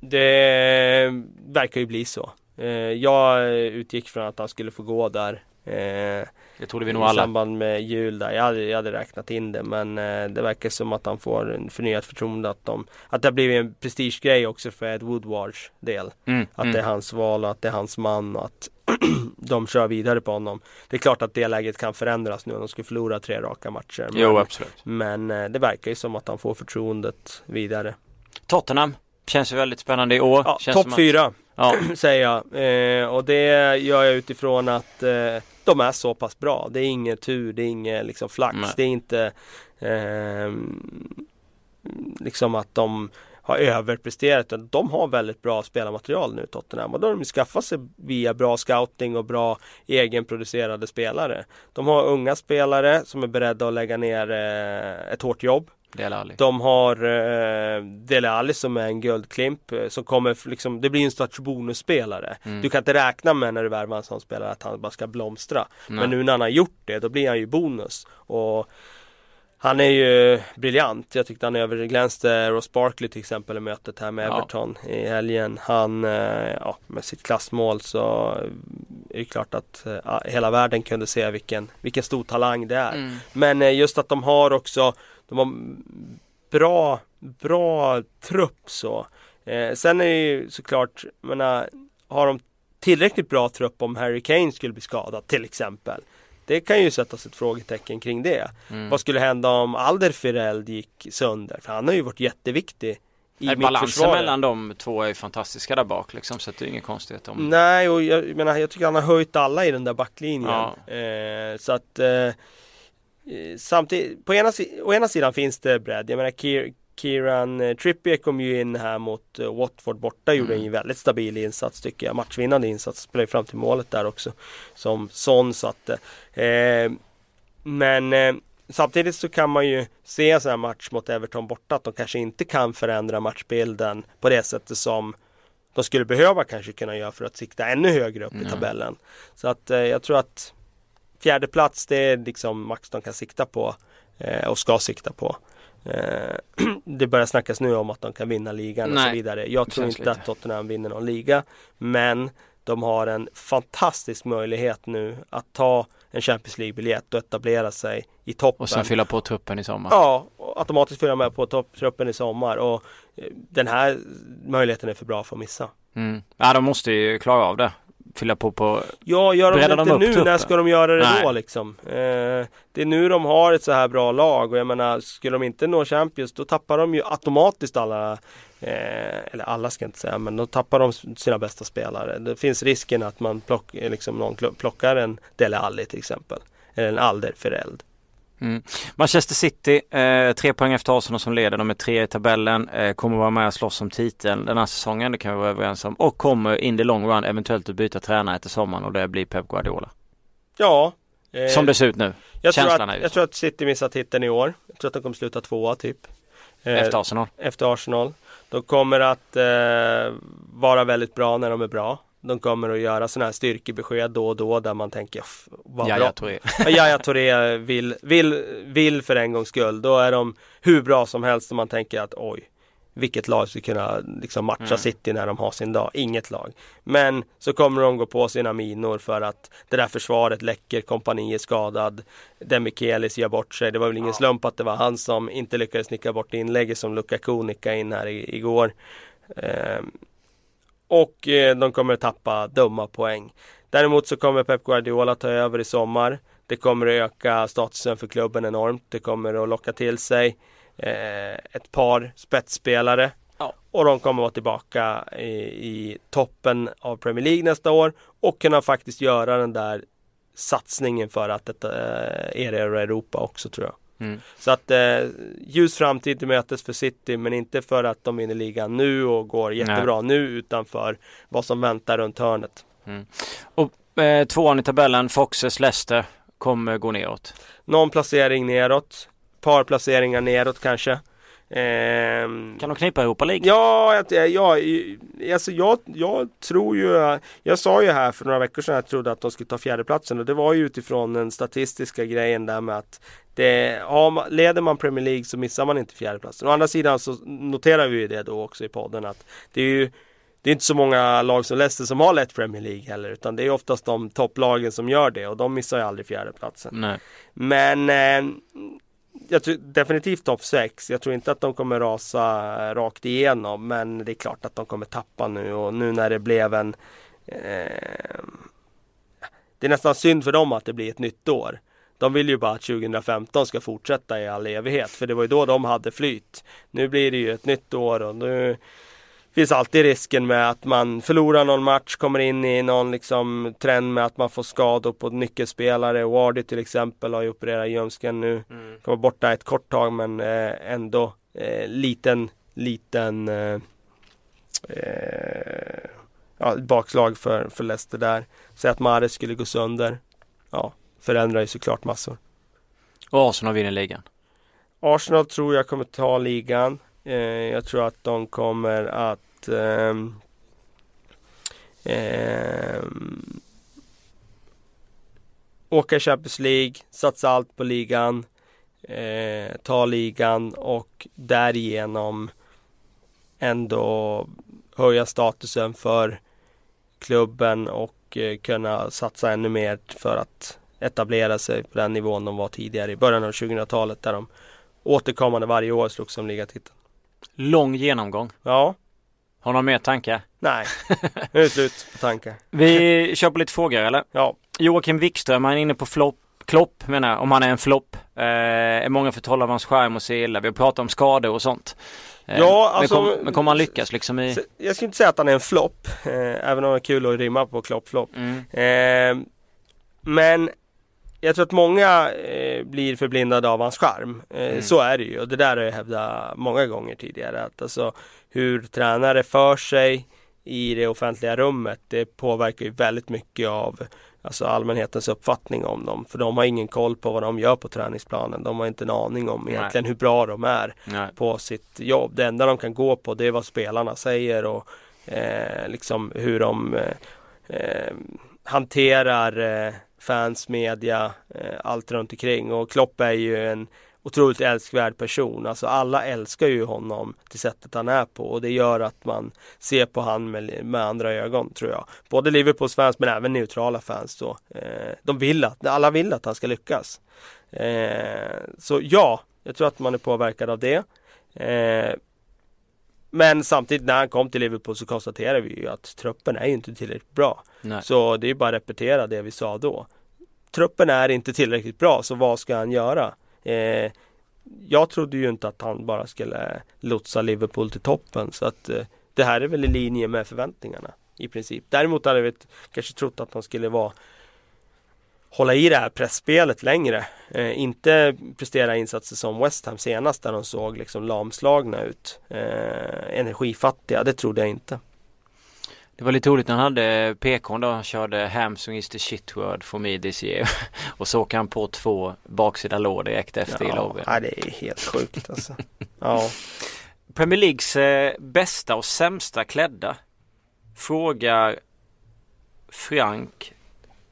det verkar ju bli så. Eh, jag utgick från att han skulle få gå där. Eh, det trodde vi nog alla. I samband med jul där. Jag hade, jag hade räknat in det men eh, det verkar som att han får en förnyat förtroende. Att, de, att det har blivit en prestigegrej också för Ed Woodwards del. Mm, att mm. det är hans val och att det är hans man och att [CLEARS THROAT] de kör vidare på honom. Det är klart att det läget kan förändras nu om de skulle förlora tre raka matcher. Men, jo, absolut. Men det verkar ju som att han får förtroendet vidare. Tottenham känns ju väldigt spännande i år. Ja, Topp fyra ja. [CLEARS THROAT] säger jag. Eh, och det gör jag utifrån att eh, de är så pass bra. Det är ingen tur, det är ingen liksom flax. Nej. Det är inte eh, liksom att de har överpresterat. De har väldigt bra spelarmaterial nu Tottenham och då har de skaffat sig via bra scouting och bra egenproducerade spelare. De har unga spelare som är beredda att lägga ner eh, ett hårt jobb. Dele Alli. De har eh, Dele Alli som är en guldklimp eh, som kommer liksom, det blir en sorts bonusspelare. Mm. Du kan inte räkna med när du värvar en sån spelare att han bara ska blomstra. Nej. Men nu när han har gjort det, då blir han ju bonus. Och han är ju briljant. Jag tyckte han överglänste Ross Barkley till exempel i mötet här med Everton ja. i helgen. Han, eh, ja, med sitt klassmål så är det klart att ja, hela världen kunde se vilken, vilken stor talang det är. Mm. Men eh, just att de har också de har bra, bra trupp så. Eh, sen är det ju såklart, menar, har de tillräckligt bra trupp om Harry Kane skulle bli skadad till exempel. Det kan ju sättas ett frågetecken kring det. Mm. Vad skulle hända om Alderfereld gick sönder? För han har ju varit jätteviktig i Balansen mellan de två är ju fantastiska där bak liksom så det är inget konstigt om... Nej och jag menar jag tycker han har höjt alla i den där backlinjen. Ja. Eh, så att Eh, samtidigt, på ena, å ena sidan finns det bredd. Jag menar Kier, Kieran eh, Trippier kom ju in här mot uh, Watford borta, mm. gjorde en väldigt stabil insats tycker jag. Matchvinnande insats, spelade fram till målet där också. Som Son satte. Eh, men eh, samtidigt så kan man ju se en sån här match mot Everton borta att de kanske inte kan förändra matchbilden på det sättet som de skulle behöva kanske kunna göra för att sikta ännu högre upp mm. i tabellen. Så att eh, jag tror att fjärde plats det är liksom max de kan sikta på eh, och ska sikta på. Eh, [CLEARS THROAT] det börjar snackas nu om att de kan vinna ligan Nej, och så vidare. Jag tror inte lite. att Tottenham vinner någon liga. Men de har en fantastisk möjlighet nu att ta en Champions League-biljett och etablera sig i toppen. Och sen fylla på truppen i sommar. Ja, automatiskt fylla med på truppen i sommar. Och eh, den här möjligheten är för bra för att missa. Mm. Ja, de måste ju klara av det fylla på på Ja, gör de det inte nu, truppen. när ska de göra det Nej. då liksom? Eh, det är nu de har ett så här bra lag och jag menar, skulle de inte nå Champions då tappar de ju automatiskt alla eh, eller alla ska jag inte säga, men då tappar de sina bästa spelare. Det finns risken att man plock, liksom någon plockar en Dele Alli till exempel. Eller en Alder Fereld. Mm. Manchester City, eh, tre poäng efter Arsenal som leder. De är tre i tabellen. Eh, kommer vara med och slåss om titeln den här säsongen. Det kan vi vara överens om. Och kommer in the long run eventuellt att byta tränare efter sommaren och det blir Pep Guardiola. Ja. Eh, som det ser ut nu. Jag, tror att, jag tror att City missar titeln i år. Jag tror att de kommer sluta tvåa typ. Eh, efter Arsenal. Efter Arsenal. De kommer att eh, vara väldigt bra när de är bra. De kommer att göra sådana här styrkebesked då och då där man tänker vad Jaja Touré Jaja Touré vill, vill, vill för en gångs skull. Då är de hur bra som helst och man tänker att oj vilket lag skulle kunna liksom matcha mm. City när de har sin dag? Inget lag. Men så kommer de gå på sina minor för att det där försvaret läcker, kompani är skadad, Demichelis gör bort sig. Det var väl ingen ja. slump att det var han som inte lyckades nicka bort inlägget som Lukaku nickade in här igår. Um, och eh, de kommer tappa dumma poäng. Däremot så kommer Pep Guardiola ta över i sommar. Det kommer att öka statusen för klubben enormt. Det kommer att locka till sig eh, ett par spetsspelare. Ja. Och de kommer att vara tillbaka i, i, toppen av Premier League nästa år och kunna faktiskt göra den där satsningen för att detta, eh, erövra Europa också tror jag. Mm. Så att eh, ljus framtid till mötes för City men inte för att de vinner ligan nu och går jättebra Nej. nu utan för vad som väntar runt hörnet. Mm. Och eh, tvåan i tabellen, Foxes Leicester, kommer gå neråt? Någon placering neråt, par placeringar neråt kanske. Eh, kan de knipa Europa League? Ja, jag, jag, alltså jag, jag tror ju Jag sa ju här för några veckor sedan att jag trodde att de skulle ta fjärdeplatsen och det var ju utifrån den statistiska grejen där med att det, ja, leder man Premier League så missar man inte fjärdeplatsen. Å andra sidan så noterar vi ju det då också i podden att det är ju det är inte så många lag som Leicester som har lett Premier League heller utan det är oftast de topplagen som gör det och de missar ju aldrig fjärdeplatsen. Nej. Men eh, jag tror definitivt topp 6. Jag tror inte att de kommer rasa rakt igenom men det är klart att de kommer tappa nu och nu när det blev en eh, Det är nästan synd för dem att det blir ett nytt år. De vill ju bara att 2015 ska fortsätta i all evighet för det var ju då de hade flyt. Nu blir det ju ett nytt år och nu finns alltid risken med att man förlorar någon match, kommer in i någon liksom trend med att man får skador på nyckelspelare. Wardy till exempel har ju opererat ljumsken nu. Mm. Kommer borta ett kort tag men eh, ändå eh, liten, liten eh, eh, ja, bakslag för, för Leicester där. Säg att Mahrez skulle gå sönder. Ja, förändrar ju såklart massor. Och Arsenal vinner ligan? Arsenal tror jag kommer ta ligan. Eh, jag tror att de kommer att eh, eh, åka Champions League, satsa allt på ligan, eh, ta ligan och därigenom ändå höja statusen för klubben och eh, kunna satsa ännu mer för att etablera sig på den nivån de var tidigare i början av 2000-talet där de återkommande varje år slogs om ligatiteln. Lång genomgång. Ja. Har du några mer tankar? Nej, [LAUGHS] nu är det slut på tankar. Vi kör på lite frågor eller? Ja. Joakim Wikström, han är inne på flopp. Klopp menar jag, om han är en flopp. Eh, är många för av hans skärm och se illa. Vi har pratat om skador och sånt. Eh, ja, alltså, men, kom, men kommer han lyckas liksom i... Jag skulle inte säga att han är en flopp. Eh, även om det är kul att rimma på klopp flopp. Mm. Eh, men jag tror att många eh, blir förblindade av hans charm. Eh, mm. Så är det ju och det där har jag hävdat många gånger tidigare. Att alltså, hur tränare för sig i det offentliga rummet det påverkar ju väldigt mycket av alltså allmänhetens uppfattning om dem. För de har ingen koll på vad de gör på träningsplanen. De har inte en aning om egentligen Nej. hur bra de är Nej. på sitt jobb. Det enda de kan gå på det är vad spelarna säger och eh, liksom hur de eh, eh hanterar eh, fans, media, eh, allt runt omkring. Och Klopp är ju en otroligt älskvärd person. Alltså alla älskar ju honom till sättet han är på och det gör att man ser på han med, med andra ögon tror jag. Både Liverpools fans men även neutrala fans då. Eh, de vill att, alla vill att han ska lyckas. Eh, så ja, jag tror att man är påverkad av det. Eh, men samtidigt när han kom till Liverpool så konstaterade vi ju att truppen är inte tillräckligt bra. Nej. Så det är bara att repetera det vi sa då. Truppen är inte tillräckligt bra så vad ska han göra? Eh, jag trodde ju inte att han bara skulle lotsa Liverpool till toppen så att eh, det här är väl i linje med förväntningarna i princip. Däremot hade vi kanske trott att han skulle vara hålla i det här pressspelet längre. Eh, inte prestera insatser som West Ham senast där de såg liksom lamslagna ut. Eh, energifattiga, det trodde jag inte. Det var lite roligt när han hade PK då, han körde Hamsung is the shit word for me this year. [LAUGHS] och så åker han på två baksida lår direkt efter ja, i lobbyn. Ja, det är helt sjukt alltså. ja. Premier Leagues eh, bästa och sämsta klädda frågar Frank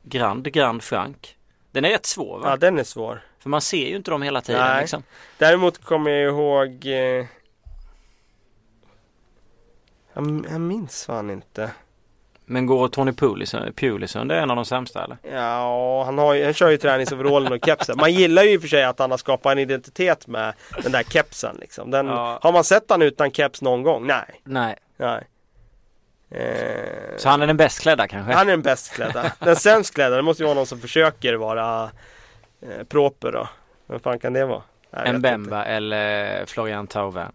Grand Grand Frank. Den är rätt svår va? Ja den är svår. För man ser ju inte dem hela tiden Nej. liksom. Däremot kommer jag ihåg eh... jag, jag minns fan inte. Men går Tony Pulisen, det är en av de sämsta eller? Ja, han, har, han kör ju träningsoverallen och kepsen. Man gillar ju i och för sig att han har skapat en identitet med den där kepsen liksom. Den, ja. Har man sett han utan keps någon gång? Nej. Nej. Nej. Eh, så han är den bäst klädda kanske? Han är den bäst klädda. Den sämst klädda, det måste ju vara någon som försöker vara eh, proper då. Vem fan kan det vara? Mbemba eller Florian Tauven.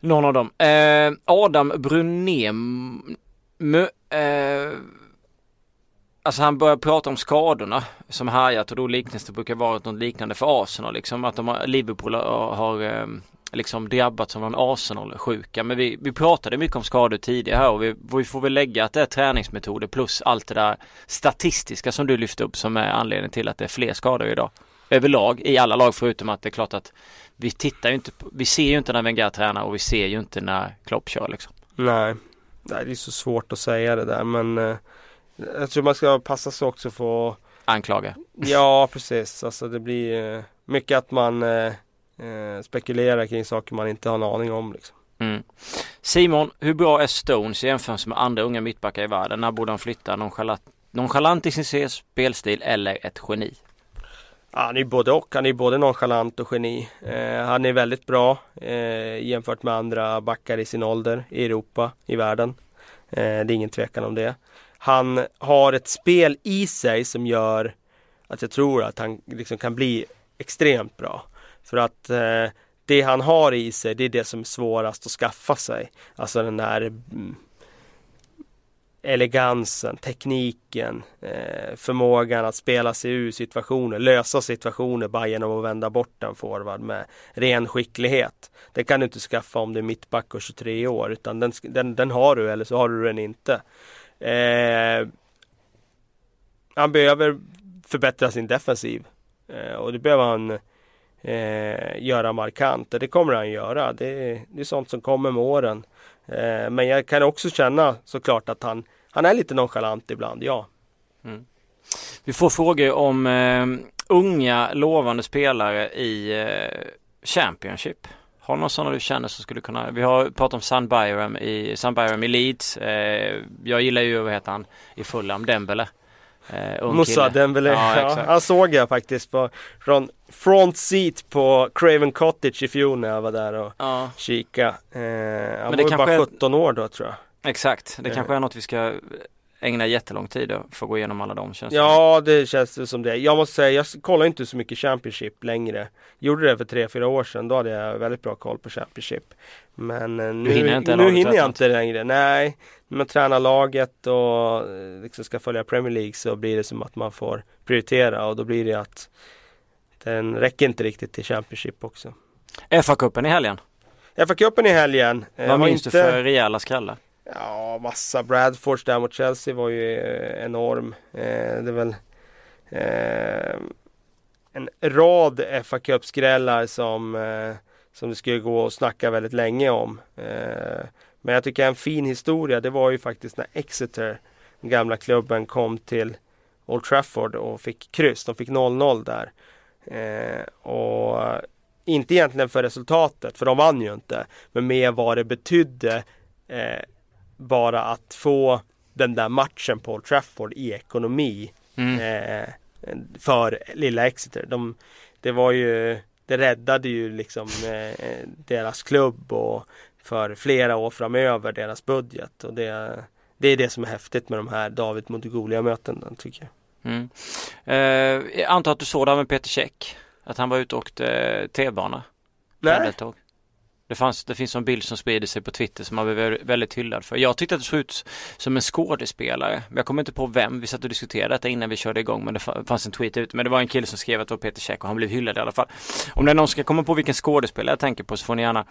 Någon av dem. Eh, Adam Brunem eh, Alltså han börjar prata om skadorna som härjat och då liknas det brukar vara något liknande för Arsenal liksom att de har, Liverpool har, har eh, liksom drabbats av en Arsenal-sjuka. Men vi, vi pratade mycket om skador tidigare här och vi, vi får väl lägga att det är träningsmetoder plus allt det där statistiska som du lyfte upp som är anledningen till att det är fler skador idag. Överlag i alla lag förutom att det är klart att vi tittar ju inte, vi ser ju inte när Wenger tränar och vi ser ju inte när Klopp kör liksom. Nej, det är så svårt att säga det där men eh, jag tror man ska passa sig också för Anklaga. Ja precis, alltså det blir eh, mycket att man eh, eh, spekulerar kring saker man inte har en aning om. Liksom. Mm. Simon, hur bra är Stones i jämförelse med andra unga mittbackar i världen? När borde han flytta? Nonchalant, nonchalant i sin spelstil eller ett geni? han är både och. Han är både nonchalant och geni. Eh, han är väldigt bra eh, jämfört med andra backar i sin ålder i Europa, i världen. Eh, det är ingen tvekan om det. Han har ett spel i sig som gör att jag tror att han liksom kan bli extremt bra. För att eh, det han har i sig, det är det som är svårast att skaffa sig. Alltså den där mm, elegansen, tekniken, eh, förmågan att spela sig ur situationer, lösa situationer bara genom att vända bort en forward med ren skicklighet. Det kan du inte skaffa om du är mittback och 23 år utan den, den, den har du eller så har du den inte. Eh, han behöver förbättra sin defensiv eh, och det behöver han eh, göra markant. Det kommer han göra. Det, det är sånt som kommer med åren. Eh, men jag kan också känna såklart att han, han är lite nonchalant ibland, ja. Mm. Vi får frågor om eh, unga lovande spelare i eh, Championship. Har du någon sådana du känner som skulle kunna, vi har pratat om Sun Byram i, Sun Byram i Leeds. Eh, jag gillar ju, vad heter han, i Fulham, Dembele. Eh, Moussa Dembele, ja, ja, han såg jag faktiskt på, från front seat på Craven Cottage i fjol när jag var där och ja. kika. Eh, han var ju bara 17 år då tror jag. Exakt, det eh. kanske är något vi ska ägna jättelång tid för att gå igenom alla de känns Ja det känns som det. Jag måste säga, jag kollar inte så mycket Championship längre. Gjorde det för 3-4 år sedan, då hade jag väldigt bra koll på Championship. Men eh, nu, hinner, inte nu hinner jag inte längre. Nej, när man tränar laget och eh, liksom ska följa Premier League så blir det som att man får prioritera och då blir det att den räcker inte riktigt till Championship också. FA-cupen i helgen? FA-cupen i helgen. Vad minns inte... du för rejäla skrallar? Ja, massa. Bradfords där mot Chelsea var ju eh, enorm. Eh, det är väl eh, en rad fa Cup-skrällar som, eh, som det skulle gå att snacka väldigt länge om. Eh, men jag tycker en fin historia, det var ju faktiskt när Exeter, den gamla klubben, kom till Old Trafford och fick kryss. De fick 0-0 där. Eh, och inte egentligen för resultatet, för de vann ju inte. Men mer vad det betydde eh, bara att få den där matchen på Old Trafford i ekonomi mm. eh, för lilla Exeter. De, det var ju det räddade ju liksom eh, deras klubb och för flera år framöver deras budget och det, det är det som är häftigt med de här David mot mötena tycker jag. Mm. Eh, jag antar att du såg det här med Peter Käck? Att han var ute och åkte T-bana? Nej. Det, fanns, det finns en bild som sprider sig på Twitter som man blev väldigt hyllad för. Jag tyckte att det såg ut som en skådespelare. Jag kommer inte på vem. Vi satt och diskuterade detta innan vi körde igång men det fanns en tweet ute. Men det var en kille som skrev att det var Peter Käck och han blev hyllad i alla fall. Om det är någon som ska komma på vilken skådespelare jag tänker på så får ni gärna,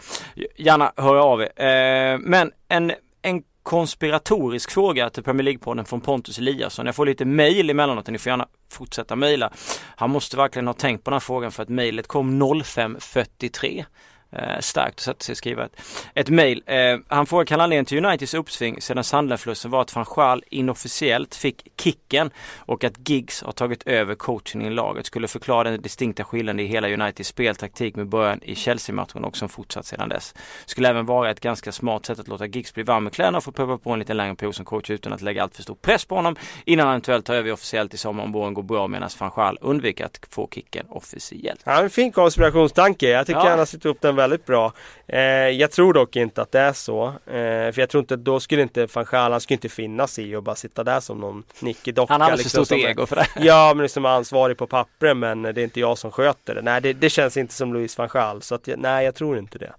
gärna höra av er. Eh, men en, en konspiratorisk fråga till Premier League-podden från Pontus Eliasson. Jag får lite mail emellanåt ni får gärna fortsätta mejla. Han måste verkligen ha tänkt på den här frågan för att mejlet kom 05.43 Eh, starkt att sätta sig och skriva ett, ett mail. Eh, han frågar kan anledningen till Uniteds uppsving sedan Sunderland-förlusten var att van Schaal inofficiellt fick kicken och att Giggs har tagit över coaching i laget. Skulle förklara den distinkta skillnaden i hela Uniteds speltaktik med början i Chelsea-matchen och som fortsatt sedan dess. Skulle även vara ett ganska smart sätt att låta Giggs bli varm med kläderna och få pröva på en lite längre period som coach utan att lägga allt för stor press på honom innan han eventuellt tar över officiellt i sommar om våren går bra medan van Schaal undviker att få kicken officiellt. Ja, en fin konspirationstanke. Jag tycker ja. han har satt upp den väldigt bra. Eh, jag tror dock inte att det är så. Eh, för jag tror inte, då skulle inte van Gaal, han skulle inte finnas i och bara sitta där som någon nickig docka. Han har liksom, för stort ego för det. Ja, men liksom ansvarig på pappret men det är inte jag som sköter det. Nej, det, det känns inte som Louis van Gaal. Så att, nej, jag tror inte det.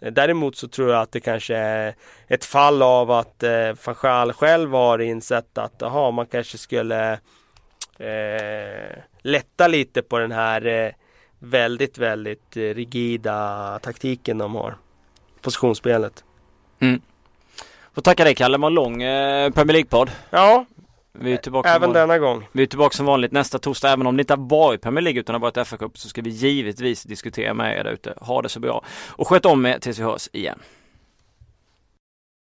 Eh, däremot så tror jag att det kanske är ett fall av att eh, Gaal själv har insett att aha, man kanske skulle eh, lätta lite på den här eh, väldigt, väldigt eh, rigida taktiken de har. Positionsspelet. Mm. Får tacka dig Kalle, det var en lång eh, Premier League-podd. Ja, vi är tillbaka även denna gång. Vi är tillbaka som vanligt nästa torsdag. Även om det inte har varit Premier League utan har varit FA Cup så ska vi givetvis diskutera med er där ute. Ha det så bra och sköt om er tills vi hörs igen.